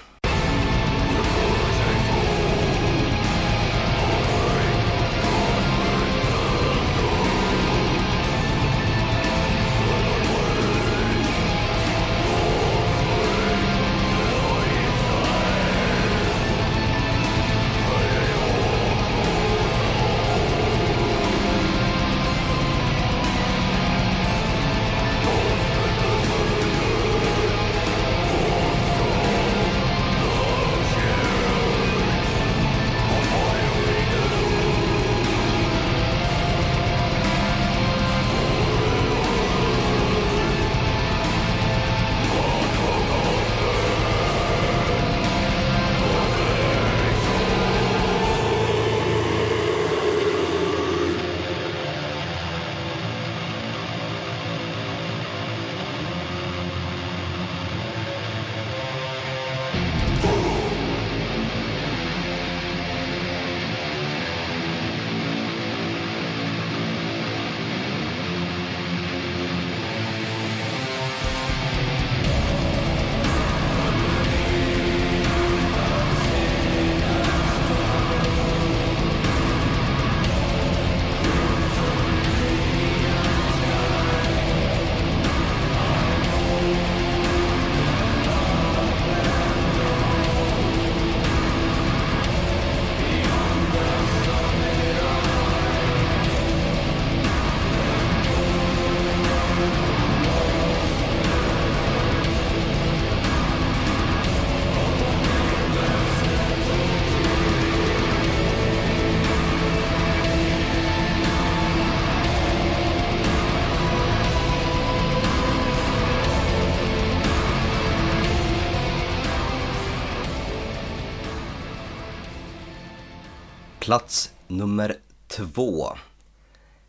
Plats nummer två.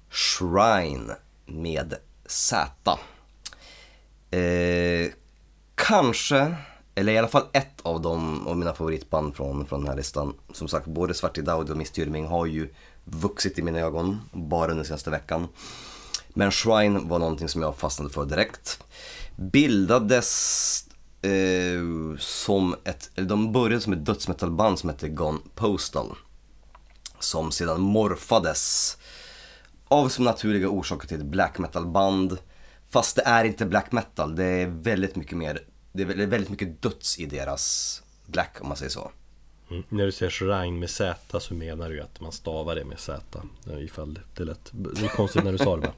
Shrine med Z. Eh, kanske, eller i alla fall ett av dem av mina favoritband från, från den här listan. Som sagt, både Svarti Daudi och Miss Tyrming har ju vuxit i mina ögon bara den senaste veckan. Men Shrine var någonting som jag fastnade för direkt. Bildades eh, som ett, eller de började som ett dödsmetallband som hette Gone Postal. Som sedan morfades av som naturliga orsaker till ett black metal-band. Fast det är inte black metal, det är väldigt mycket mer, det är väldigt mycket döds i deras black om man säger så. Mm. När du säger shrine med Z så menar du att man stavar det med Z. Ifall det lät... Det är konstigt när du sa det va?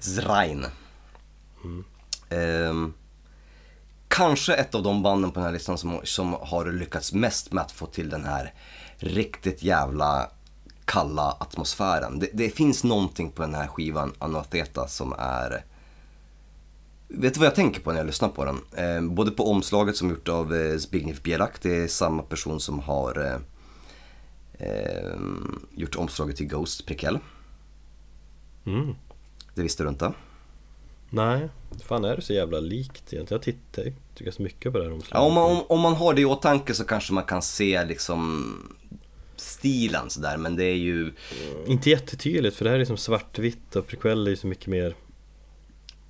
Zrain. Ehm, kanske ett av de banden på den här listan som, som har lyckats mest med att få till den här riktigt jävla kalla atmosfären. Det, det finns någonting på den här skivan, Anatheta, som är... Vet du vad jag tänker på när jag lyssnar på den? Ehm, både på omslaget som gjort av eh, Zbigniew Bielak, det är samma person som har eh, ehm, gjort omslaget till Ghost Prequel. Mm. Det visste du inte? Nej, fan är det så jävla likt egentligen? Jag tittar tycker så mycket på det här omslaget. Ja, om, man, om, om man har det i åtanke så kanske man kan se liksom stilen sådär men det är ju Inte jättetydligt för det här är som svartvitt och prequel är ju så mycket mer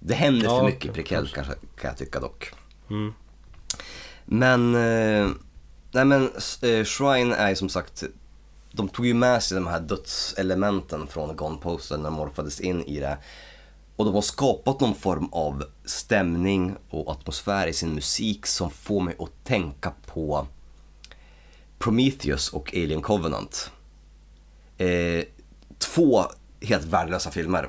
Det händer Ja, för mycket prequel kanske, kan jag tycka dock. mm. Men, eh, nej men eh, Shrine är ju som sagt, de tog ju med sig de här dödselementen från Gone Poster när de morfades in i det. Och de har skapat någon form av stämning och atmosfär i sin musik som får mig att tänka på Prometheus och Alien Covenant. Eh, två helt värdelösa filmer.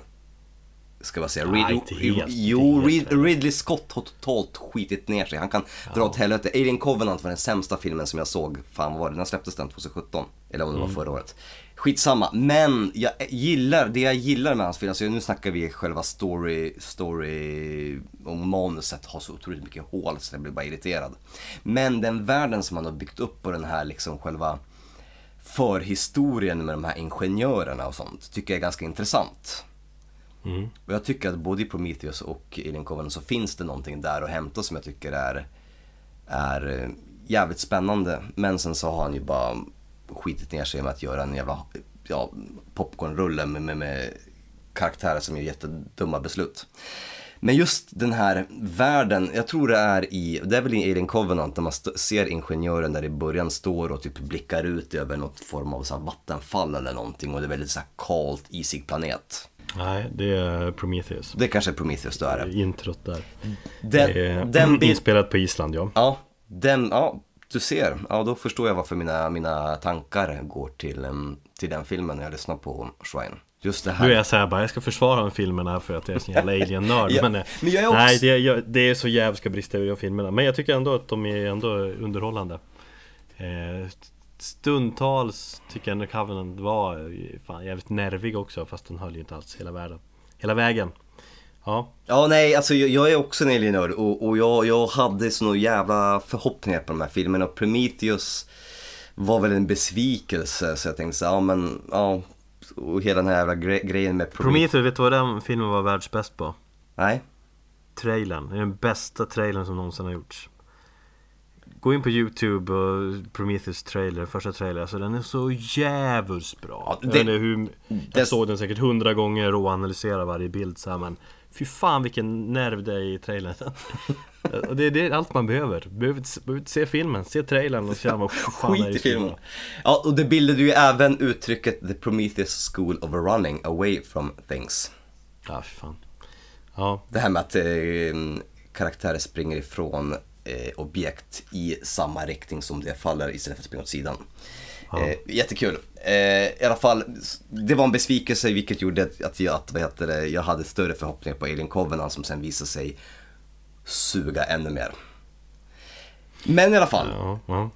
Ska jag säga. Nej, Rid- helt, jo, Rid-. Ridley Scott har totalt skitit ner sig. Han kan dra åt helvete. Alien Covenant var den sämsta filmen som jag såg. Fan vad var det? Den släpptes den 2017. Eller om det var Mm. förra året. Skitsamma. Men jag gillar, det jag gillar med hans film, alltså nu snackar vi själva story, story och manuset har så otroligt mycket hål så jag blir bara irriterad. Men den världen som han har byggt upp på den här liksom själva förhistorien med de här ingenjörerna och sånt tycker jag är ganska intressant. Mm. Och jag tycker att både i Prometheus och Alien Covenant så finns det någonting där att hämta som jag tycker är, är eh, jävligt spännande. Men sen så har han ju bara skitit ner sig med att göra en jävla ja, popcornrulle med, med, med karaktärer som gör jättedumma beslut. Men just den här världen, jag tror det är i, det är väl i Alien Covenant när man ser ingenjören där i början står och typ blickar ut över något form av så vattenfall eller någonting och det är väldigt så här kallt, isig planet. Nej, det är Prometheus Det kanske är Prometheus då är det. Introt där Den, är den Inspelat på Island ja ja, den, ja, du ser. Ja, då förstår jag varför mina, mina tankar går till, till den filmen när jag lyssnar på Shrine. Just det här. Nu är jag såhär bara, jag ska försvara de filmerna för att jag är sån jävla alien-nörd Ja, men, eh, men jag är också- Nej, det, jag, det är så jävla brister i de filmerna Men jag tycker ändå att de är ändå underhållande eh, Stundtals tycker jag ändå Covenant var eh, fan, jävligt nervig också Fast den höll ju inte alls hela världen Hela vägen Ja, Ja, nej, alltså jag, jag är också en alienörd och, och jag, jag hade såna jävla förhoppningar på de här filmerna. Och Prometheus var väl en besvikelse så jag tänkte så, ja men, ja, och hela den här jävla gre- grejen med Prometheus. Prometheus, vet du vad den filmen var världsbäst på? Nej, Trailern, det är den bästa trailern som någonsin har gjorts. Gå in på YouTube och Prometheus trailer, första trailer, alltså den är så jävligt bra Ja, Jag det- inte hur, det- jag såg den säkert hundra gånger och analyserade varje bild så här, men Fy fan vilken nerv det är i trailern Och det, det är allt man behöver, behöver inte, behöver inte se filmen, se trailern och känna vad fan är skit det i filmen. Ja, och det bildade ju även uttrycket The Prometheus School of Running Away from Things. Ja, fy fan Ja, Det här med att eh, karaktärer springer ifrån eh, objekt i samma riktning som det faller istället för att springa åt sidan. Eh, jättekul. Eh, I alla fall, det var en besvikelse vilket gjorde att- att jag, att, vad heter det, jag hade större förhoppningar på Alien Covenant som sen visade sig suga ännu mer. Men i alla fall, Ja, ja.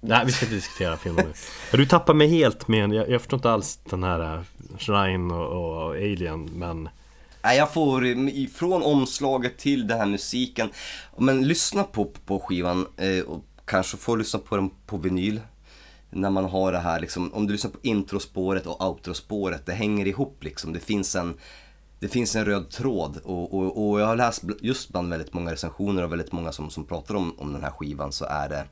Nej, vi ska inte diskutera filmen nu. Du tappar mig helt med, jag, jag förstår inte alls den här äh, Shrine och, och Alien, men Nej, jag får eh, från omslaget till den här musiken. Men lyssna på, på skivan eh, och kanske få lyssna på den på vinyl. När man har det här liksom, om du lyssnar på introspåret och outrospåret, det hänger ihop liksom. Det finns en, det finns en röd tråd och, och, och jag har läst just bland väldigt många recensioner och väldigt många som, som pratar om, om den här skivan så är det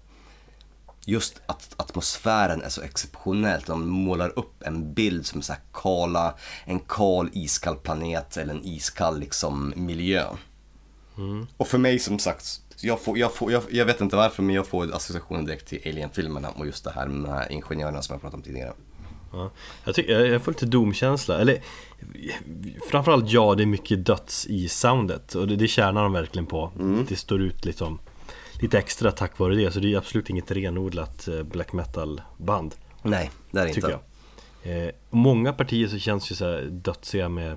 just att atmosfären är så exceptionell. De målar upp en bild som är så här kala, en kal iskall planet eller en iskall liksom miljö. Och för mig som sagt, jag, får, jag, får, jag, jag vet inte varför men jag får associationen direkt till Alien-filmerna och just det här med ingenjörerna som jag pratade om tidigare. ja. jag, tycker, jag får lite domkänsla. Eller framförallt ja, det är mycket döds i soundet och det, det tjänar de verkligen på. Det står ut liksom lite extra tack vare det, så det är absolut inget renodlat eh, black metal band. Nej, det är det inte. jag. Eh, många partier så känns ju så här dödsiga med,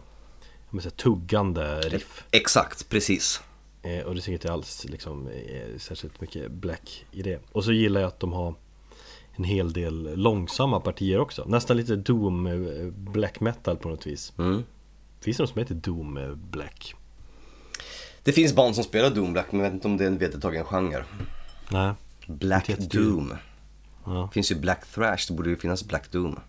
med så här tuggande riff. Exakt, precis. Eh, och det tycker jag inte alls liksom, eh, särskilt mycket black i det. Och så gillar jag att de har en hel del långsamma partier också. Nästan lite Doom eh, black metal på något vis. Mm. Finns det något som heter Doom eh, black? Det finns band som spelar Doom Black men jag vet inte om det är en vedertagen genre. Nej. Black Doom. Ja. Finns ju Black Thrash, det borde ju finnas Black Doom.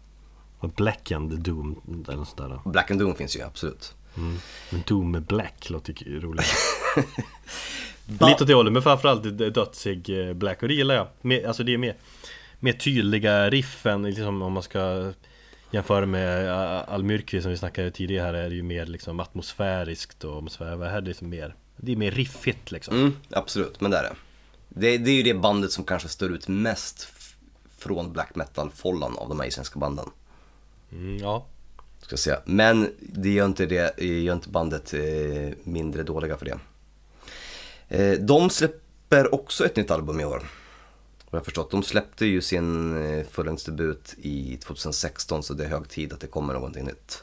Och Blackened Doom eller något sånt där. då. Black and Doom finns ju absolut. Men Doom Black låter ju roligt. Lite åt det hållet, men framförallt dödsig eh, Black. Och det gillar jag. Mer, Alltså det är mer, mer tydliga riffen, liksom om man ska jämföra med eh, Almyrkvi som vi snackade tidigare här är det ju mer liksom atmosfäriskt och atmosfär, här är det liksom mer? Det är mer riffigt liksom. Mm, absolut, men det är det. det. Det är ju det bandet som kanske står ut mest från black metal-follan av de isländska banden. mm, Ja, Ska jag säga. Men det gör inte, det, det gör inte bandet eh, mindre dåliga för det. Eh, de släpper också ett nytt album i år. Vad jag har förstått. De släppte ju sin eh, fullängdsdebut i 2016 så det är hög tid att det kommer någonting nytt.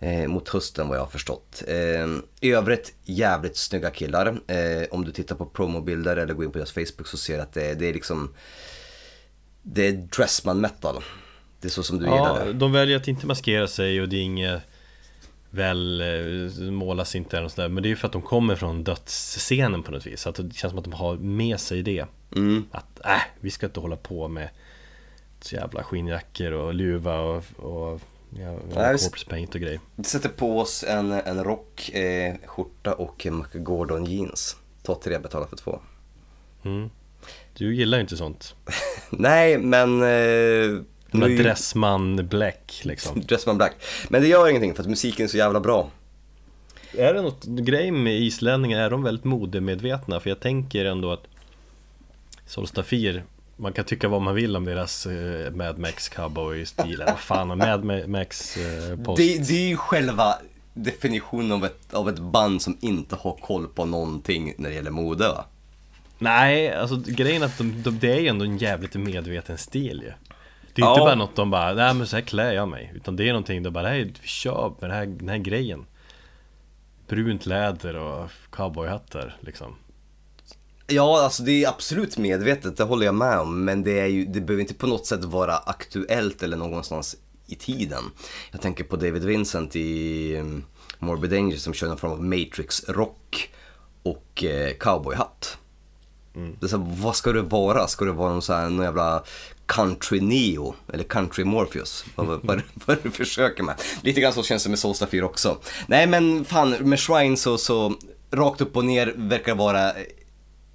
Eh, mot hösten vad jag har förstått. Eh, I övrigt jävligt snygga killar. Eh, om du tittar på promobilder eller går in på deras Facebook så ser du att det, det är liksom Det är dressman metal. Det är så som du gillar ja det. de väljer att inte maskera sig och det är inget Väl eh, målas inte eller sådär Men det är ju för att de kommer från dödsscenen på något vis Så att det känns som att de har med sig det Mm. Att äh, vi ska inte hålla på med Så jävla skinnjackor och luva och, och ja, Nej, corpse paint och grejer Vi sätter på oss en, en rock, eh, skjorta och McGordon jeans. Ta tre, betala för två. mm. Du gillar ju inte sånt Nej, men... Eh, De där Dressman Black liksom Dressman Black. Men det gör ingenting för att musiken är så jävla bra. Är det något grej med islänningar, är de väldigt modemedvetna? För jag tänker ändå att Solstafir Man kan tycka vad man vill om deras eh, Mad Max cowboy-stil vad fan Mad Max eh, post Det, det är ju själva definitionen av ett, av ett band som inte har koll på någonting när det gäller mode va? Nej, alltså grejen är att de, de, det är ju ändå en jävligt medveten stil ju Det är Ja. inte bara något de bara, nej men så här klär jag mig Utan det är någonting de bara, nej vi kör med den här, den här grejen Brunt läder och cowboyhattar liksom Ja, alltså det är absolut medvetet, det håller jag med om. Men det, är ju, det behöver inte på något sätt vara aktuellt eller någonstans i tiden. Jag tänker på David Vincent i um, Morbid Danger som kör någon form av Matrix-rock och eh, cowboyhatt. Det är så här, vad ska det vara? Ska det vara någon, så här, någon jävla country neo? Eller country Morpheus? Vad, vad, vad, vad du försöker med. Lite grann så känns det med Soulstar 4 också. Nej men fan, med Shrine så, så rakt upp och ner verkar vara eh,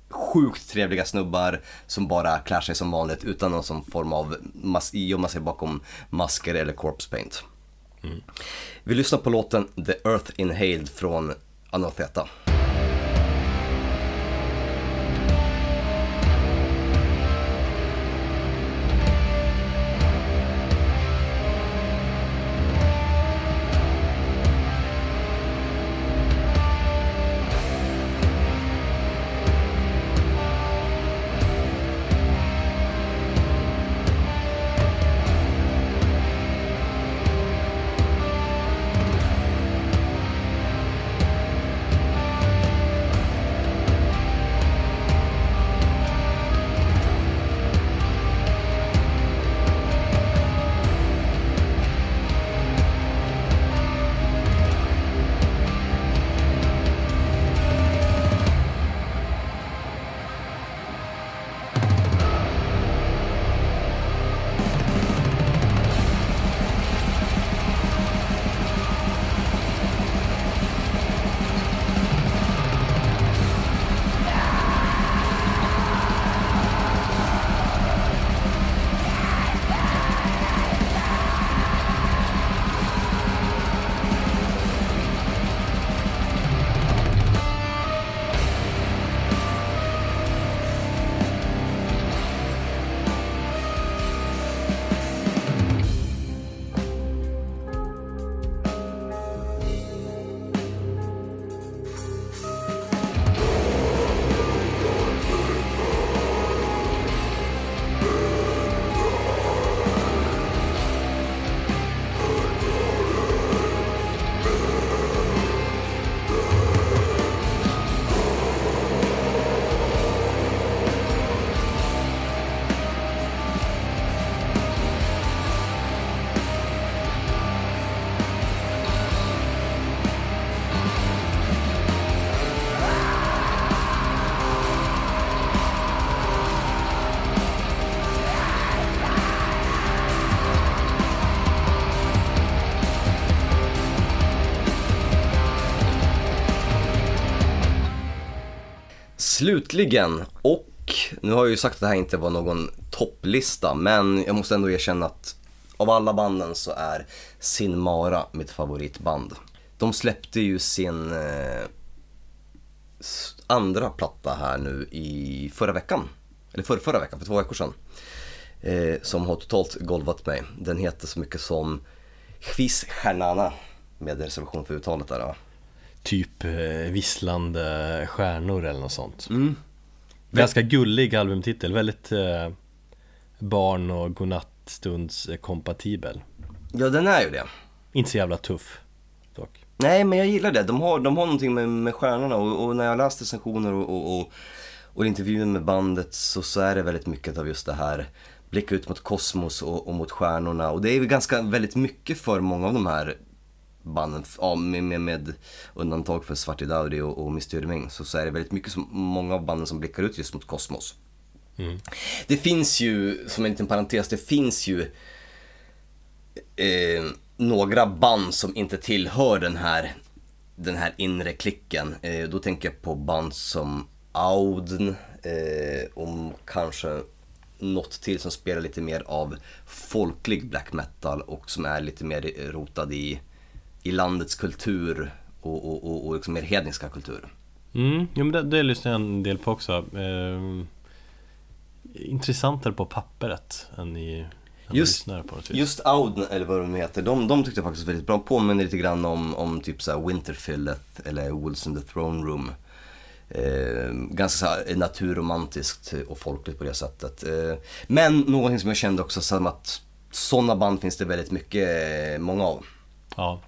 sjukt trevliga snubbar som bara klär sig som vanligt utan någon som form av mas- gömma sig bakom masker eller corpse paint. Vi lyssnar på låten The Earth Inhaled från Anotheta. Slutligen, och nu har jag ju sagt att det här inte var någon topplista, men jag måste ändå erkänna att av alla banden så är Sin Mara mitt favoritband. De släppte ju sin eh, andra platta här nu i förra veckan. Eller för förra veckan, för två veckor sedan. Eh, som har totalt golvat mig. Den heter så mycket som Chvis Stjärnana med reservation för uttalet där. va. Typ eh, visslande stjärnor eller något sånt. Mm. Ganska gullig albumtitel, väldigt eh, barn och godnattstunds eh, kompatibel. ja, den är ju det. Inte så jävla tuff dock. Nej, men jag gillar det. De har, de har någonting med, med stjärnorna och, och när jag läste recensioner och, och, och, och intervjuer med bandet så, så är det väldigt mycket av just det här blicka ut mot kosmos och, och mot stjärnorna och det är ju ganska väldigt mycket för många av de här banden, ja, med, med, med undantag för Svarti Daudi och, och Mystyrming så, så är det väldigt mycket som, många av banden som blickar ut just mot kosmos. Det finns ju, som en liten parentes, det finns ju eh, några band som inte tillhör den här, den här inre klicken. Eh, då tänker jag på band som Auden eh, och kanske något till som spelar lite mer av folklig black metal och som är lite mer rotad i, i landets kultur och, och, och, och liksom mer hedniska kultur. Mm, jo, men det, det lyssnar jag en del på också. Eh, intressantare på pappret än i än Just- på något vis. Just Auden, eller vad de heter, de, de tyckte jag faktiskt väldigt bra. Påminner lite grann om, om typ såhär Winterfilleth eller Wolves in the Throne Room. Eh, ganska så naturromantiskt och folkligt på det sättet. Eh, men någonting som jag kände också som att sådana band finns det väldigt mycket, eh, många av. Ja.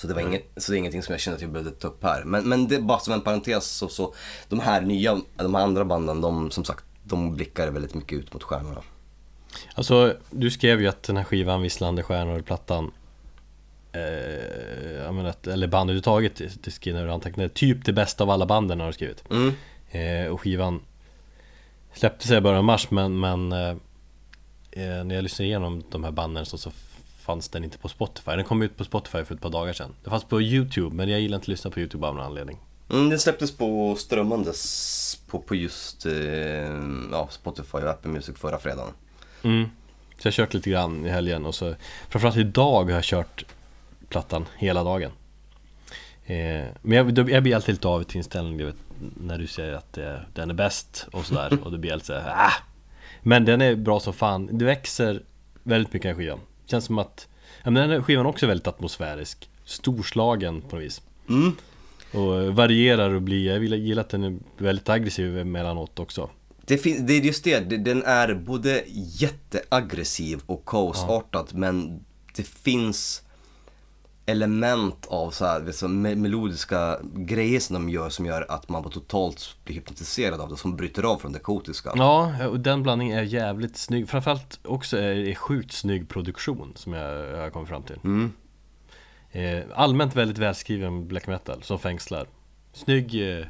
Så det, var inget, så det är ingenting som jag kände att jag behövde ta upp här. Men, men det bara som en parentes så, så de här nya, de här andra banden, de som sagt, de blickar väldigt mycket ut mot stjärnorna. Alltså, du skrev ju att den här skivan Visslande stjärnor, plattan eh, menar, eller bandet överhuvudtaget, det- det skriver du antecknade, typ det bästa av alla banden har du skrivit. Mm. Eh, och skivan släpptes i början av mars men, men eh, eh, när jag lyssnade igenom de här banden så, så fanns den inte på Spotify. Den kom ut på Spotify för ett par dagar sedan. Det fanns på YouTube men jag gillar inte att lyssna på YouTube av någon anledning. Mm, den släpptes på strömmandes på, på just eh, ja, Spotify och Apple Music förra fredagen. Mm. Så jag har kört lite grann i helgen och så Framförallt idag har jag kört plattan hela dagen eh, Men jag, jag blir alltid lite av till inställning vet, När du säger att eh, den är bäst och sådär och då blir jag lite såhär ah! Men den är bra som fan Det växer väldigt mycket den här skivan Känns som att ja, men Den här skivan också är väldigt atmosfärisk. Storslagen på något vis. Mm. Och varierar och blir Jag gillar att den är väldigt aggressiv emellanåt också. Det, det är just det, Det- den är både jätteaggressiv och kaosartad men det finns element av så här, så me- melodiska grejer som de gör som gör att man bara totalt blir hypnotiserad av det, som bryter av från det kaotiska. Ja, och den blandningen är jävligt snygg Framförallt också är det sjukt snygg produktion som jag, jag har kommit fram till Mm. eh, Allmänt väldigt välskriven black metal som fängslar Snygg eh,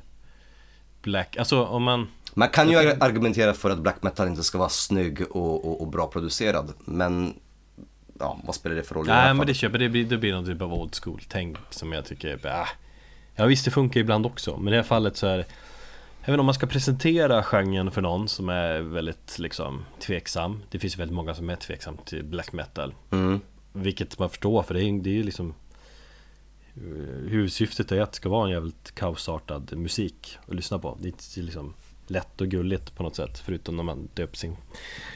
black, alltså om man Man kan ju argumentera för att black metal inte ska vara snygg och, och, och bra producerad, men ja, vad spelar det för roll Nej men det köper, det blir, det blir någon typ av old school tänk som jag tycker är äh. Ja visst det funkar ibland också, men i det här fallet så är Även om man ska presentera genren för någon som är väldigt liksom tveksam. Det finns väldigt många som är tveksam till black metal. Mm. Vilket man förstår för det är, det är ju liksom Huvudsyftet är att det ska vara en jävligt kaosartad musik att lyssna på. Det är liksom lätt och gulligt på något sätt Förutom när man döper sin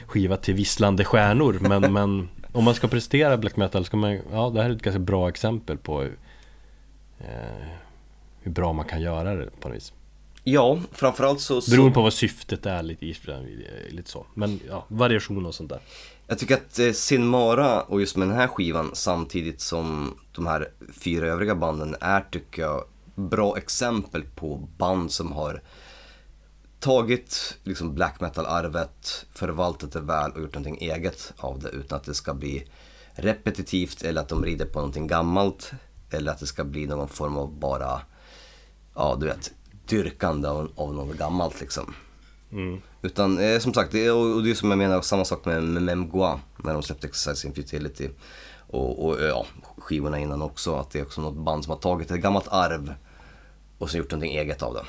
skiva till visslande stjärnor Men, men om man ska prestera black metal ska man Ja det här är ett ganska bra exempel på eh, Hur bra man kan göra det på något vis. Ja, framförallt så... så... Beroende på vad syftet är lite, lite så. Men ja, variation och sånt där. Jag tycker att eh, Sin Mara och just med den här skivan samtidigt som de här fyra övriga banden är tycker jag bra exempel på band som har tagit liksom black metal-arvet, förvaltat det väl och gjort någonting eget av det utan att det ska bli repetitivt eller att de rider på någonting gammalt eller att det ska bli någon form av bara, ja du vet, dyrkande av, av något gammalt liksom. Utan eh, som sagt, det är, och det är som jag menar, samma sak med, med Memgoa när de släppte Exercise in Futility. Och, och ja, skivorna innan också, att det är också något band som har tagit ett gammalt arv och så gjort någonting eget av det.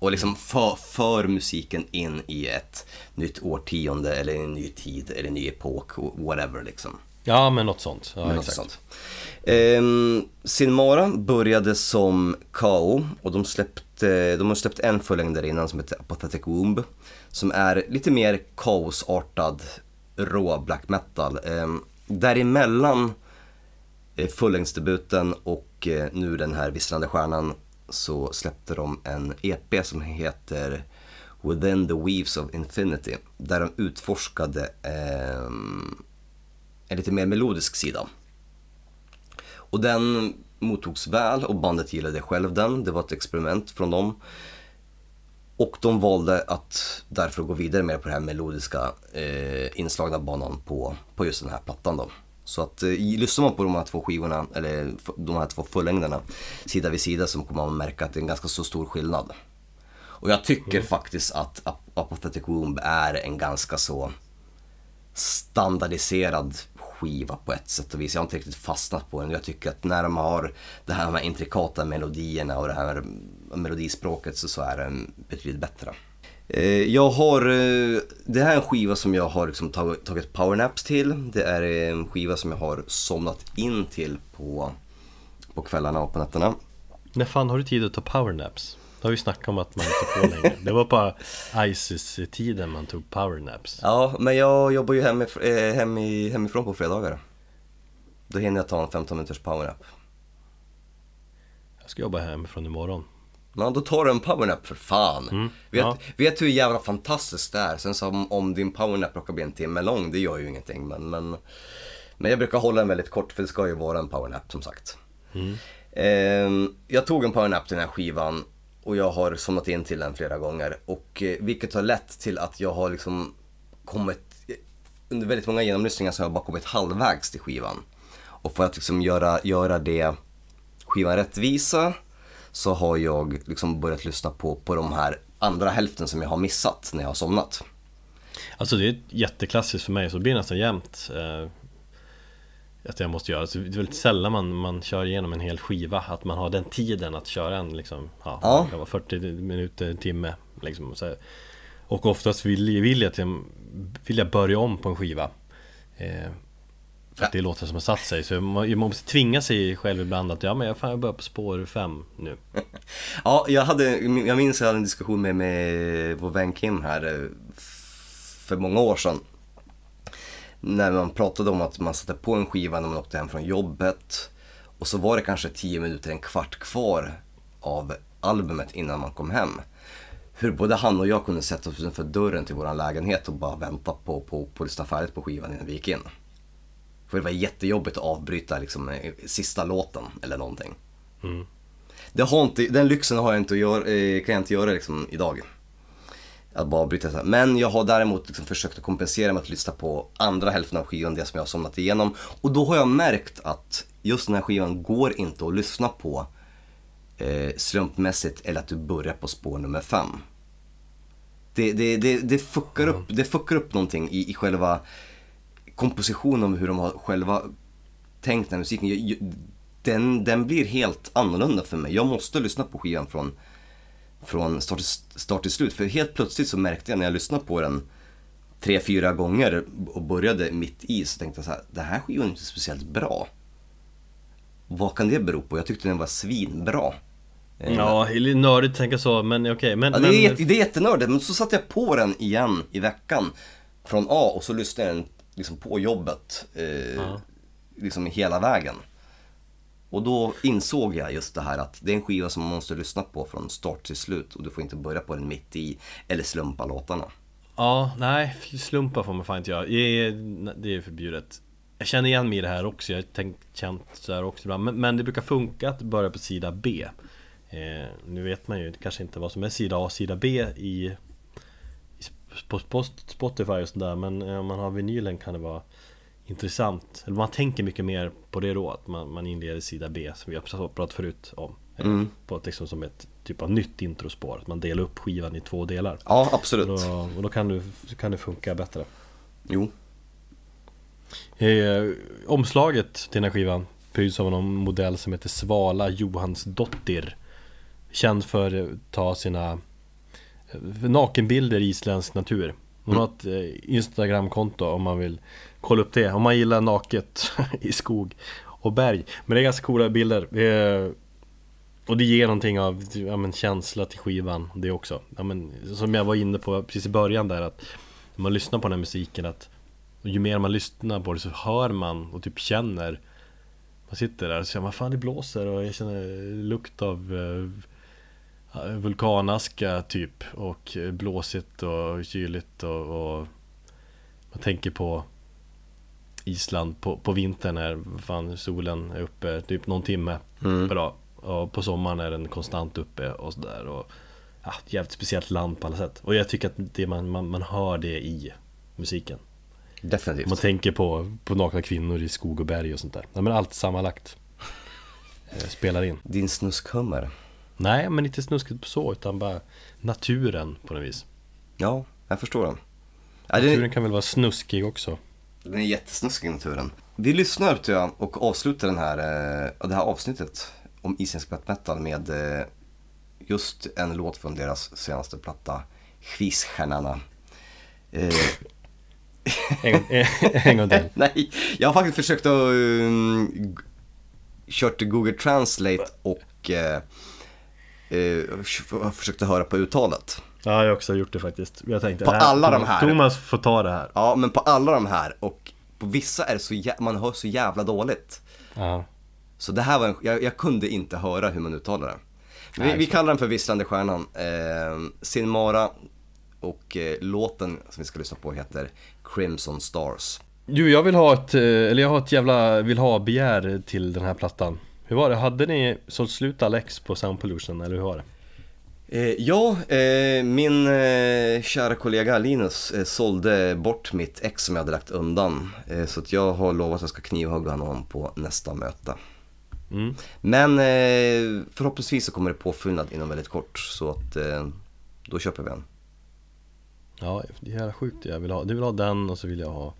Och liksom för, för musiken in i ett nytt årtionde eller en ny tid eller en ny epok, whatever liksom. Ja, men något sånt. Ja, Eller något sånt. Ehm, Sinmara började som KO och de, släppte, de har släppt en fullängdare innan som heter Apathetic Womb. Som är lite mer kaosartad rå black metal. Ehm, däremellan eh, fullängdsdebuten och eh, nu den här Visslande Stjärnan så släppte de en EP som heter Within the Weaves of Infinity. Där de utforskade eh, en lite mer melodisk sida. Och den mottogs väl och bandet gillade själv den. Det var ett experiment från dem. Och de valde att därför gå vidare med på den här melodiska eh, inslagna banan på, på just den här plattan då. Så att eh, lyssnar man på de här två skivorna, eller de här två fullängderna sida vid sida så kommer man märka att det är en ganska så stor skillnad. Och jag tycker faktiskt att Ap- Apathetic Womb är en ganska så standardiserad skiva på ett sätt och vis. Jag har inte riktigt fastnat på den. Jag tycker att när de har det här med intrikata melodierna och det här melodispråket så, så är den betydligt bättre. Eh, Jag har, eh, det här är en skiva som jag har liksom tagit, tagit powernaps till. Det är en skiva som jag har somnat in till på, på kvällarna och på nätterna. När fan har du tid att ta powernaps? Det har vi snackat om att man inte får längre. Det var på Isis-tiden man tog powernaps. Ja, men jag jobbar ju hemif eh, hem i, hemifrån på fredagar. Då hinner jag ta en 15 minuters powernap. Jag ska jobba hemifrån imorgon. Ja, då tar du en powernap för fan. vet, Mm, ja. vet hur jävla fantastiskt det är. Sen så om, om din powernap råkar bli en timme lång, det gör ju ingenting. Men, men, men jag brukar hålla den väldigt kort för det ska ju vara en powernap som sagt. Mm. Ehm, jag tog en powernap till den här skivan och jag har somnat in till den flera gånger. Och eh, vilket har lett till att jag har liksom kommit, under väldigt många genomlyssningar så har jag bara kommit halvvägs till skivan. Och för att liksom göra, göra det skivan rättvisa så har jag liksom börjat lyssna på, på de här andra hälften som jag har missat när jag har somnat. Alltså det är jätteklassiskt för mig, så det blir nästan jämt eh, Att jag måste göra, så det är väldigt sällan man, man kör igenom en hel skiva Att man har den tiden att köra en liksom, ja, Ja. det vara 40 minuter, en timme liksom, så här. Och oftast vill, vill, jag till, vill jag börja om på en skiva eh, för att det låter som har satt sig, så man, man måste tvinga sig själv ibland att ja men jag, fan, jag börjar på spår fem nu Ja, jag, hade, jag minns jag hade en diskussion med, med vår vän Kim här eh, för många år sedan. När man pratade om att man satte på en skiva när man åkte hem från jobbet. Och så var det kanske 10 minuter, en kvart kvar av albumet innan man kom hem. Hur både han och jag kunde sätta oss utanför dörren till vår lägenhet och bara vänta på, på, på att lyssna färdigt på skivan innan vi gick in. För det var jättejobbigt att avbryta liksom, eh, sista låten eller någonting. Det har inte, den lyxen har jag inte att göra, eh, kan jag inte göra liksom idag. Att bara avbryta så här. Men jag har däremot liksom försökt att kompensera med att lyssna på andra hälften av skivan, det som jag har somnat igenom. Och då har jag märkt att just den här skivan går inte att lyssna på eh, slumpmässigt eller att du börjar på spår nummer fem. Det, det, det, det, fuckar, upp, det fuckar upp någonting i, i själva kompositionen om hur de har själva tänkt den här musiken. Den, den blir helt annorlunda för mig. Jag måste lyssna på skivan från, från start, till, start till slut. För helt plötsligt så märkte jag när jag lyssnade på den tre, fyra gånger och började mitt i så tänkte jag så här, det här skivan är inte speciellt bra. Vad kan det bero på? Jag tyckte den var svinbra. Eh, Ja, det är nördigt att tänka så, men okej men, Ja, det, är, det är jättenördigt, men så satte jag på den igen i veckan från A och så lyssnade jag den liksom på jobbet eh, liksom hela vägen. Och då insåg jag just det här att det är en skiva som man måste lyssna på från start till slut och du får inte börja på den mitt i eller slumpa låtarna. Ja, nej, slumpa får man fan inte göra. Det är, det är förbjudet. Jag känner igen mig i det här också, jag har tänkt, känt så här också ibland. Men, men det brukar funka att börja på sida B. Eh, nu vet man ju kanske inte vad som är sida A och sida B i på, på Spotify och sådär. Men eh, om man har vinylen kan det vara intressant. Eller man tänker mycket mer på det då, att man, man inleder sida B som vi har pratat förut om. Eh, På ett, liksom som ett typ av nytt introspår, att man delar upp skivan i två delar. Ja, Och absolut. då, och då kan, du, kan det funka bättre. Jo. Eh, omslaget till den här skivan pryds av någon modell som heter Svala Johansdottir. Känd för att ta sina nakenbilder i isländsk natur. Hon har ett eh, Instagramkonto om man vill kolla upp det. Om man gillar naket i skog och berg. Men det är ganska coola bilder. Och det ger någonting av ja, men, känsla till skivan det också. Ja, men, som jag var inne på precis i början där att när man lyssnar på den här musiken att ju mer man lyssnar på det så hör man och typ känner Man sitter där och så känner man fan det blåser och jag känner lukt av eh, vulkanaska typ och blåsigt och kyligt och, och man tänker på Island på, på vintern när fan solen är uppe typ någon timme Mm. per dag och på sommaren är den konstant uppe och sådär och ja, jävligt speciellt land på alla sätt och jag tycker att det, man, man, man hör det i musiken Definitivt. man tänker på, på nakna kvinnor i skog och berg och sånt där ja, men allt sammanlagt eh, spelar in Din snuskhummer. Nej, men inte snuskigt på så, utan bara naturen på något vis. Ja, jag förstår den. Naturen kan väl vara snuskig också. den är jättesnuskig naturen. Vi lyssnar tror jag och avslutar den här, eh, det här avsnittet om isländsk black metal med eh, just en låt från deras senaste platta, Skisstjärnarna. Eh, En, gång- en gång till. nej, jag har faktiskt försökt att um, kört Google Translate och eh, eh, f- försökt att höra på uttalet. Ja, jag har också gjort det faktiskt. Jag tänkte, På äh, alla de här. Thomas får ta det här. Ja, men på alla de här och på vissa är det så jä- man hör så jävla dåligt. Ja. Så det här var en, jag, jag kunde inte höra hur man uttalar det. Vi, Nej, vi kallar den för Visslande Stjärnan. Eh, Sinmara och eh, låten som vi ska lyssna på heter Crimson Stars. Du, jag vill ha ett, eh, eller jag har ett jävla vill ha begär till den här plattan. Hur var det? Hade ni sålt slut all ex på Sound Pollution, eller hur var det? Eh, ja, eh, min eh, kära kollega Linus eh, sålde bort mitt ex som jag hade lagt undan. Eh, så att jag har lovat att jag ska knivhugga honom på nästa möte. Mm. Men eh, förhoppningsvis så kommer det påfyllnad inom väldigt kort så att eh, då köper vi en. Ja, det är jävla sjukt. Jag vill ha, du vill ha den och så vill jag ha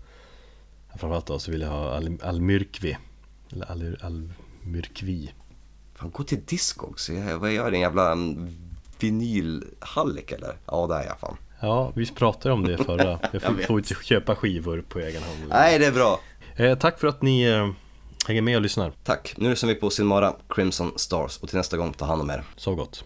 Framförallt då så vill jag ha Al- Almyrkvi Eller Al- Almyrkvi Fan, gå till Discogs. Jag- Vad gör? En jävla vinylhallik eller? Ja, det är jag fan. Ja, vi pratade om det förra Jag Jag får, vet. får inte köpa skivor på egen hand Nej, det är bra. eh, Tack för att ni eh, hänger med och lyssnar Tack. Nu lyssnar vi på Silmara Crimson Stars och till nästa gång, ta hand om er. Så gott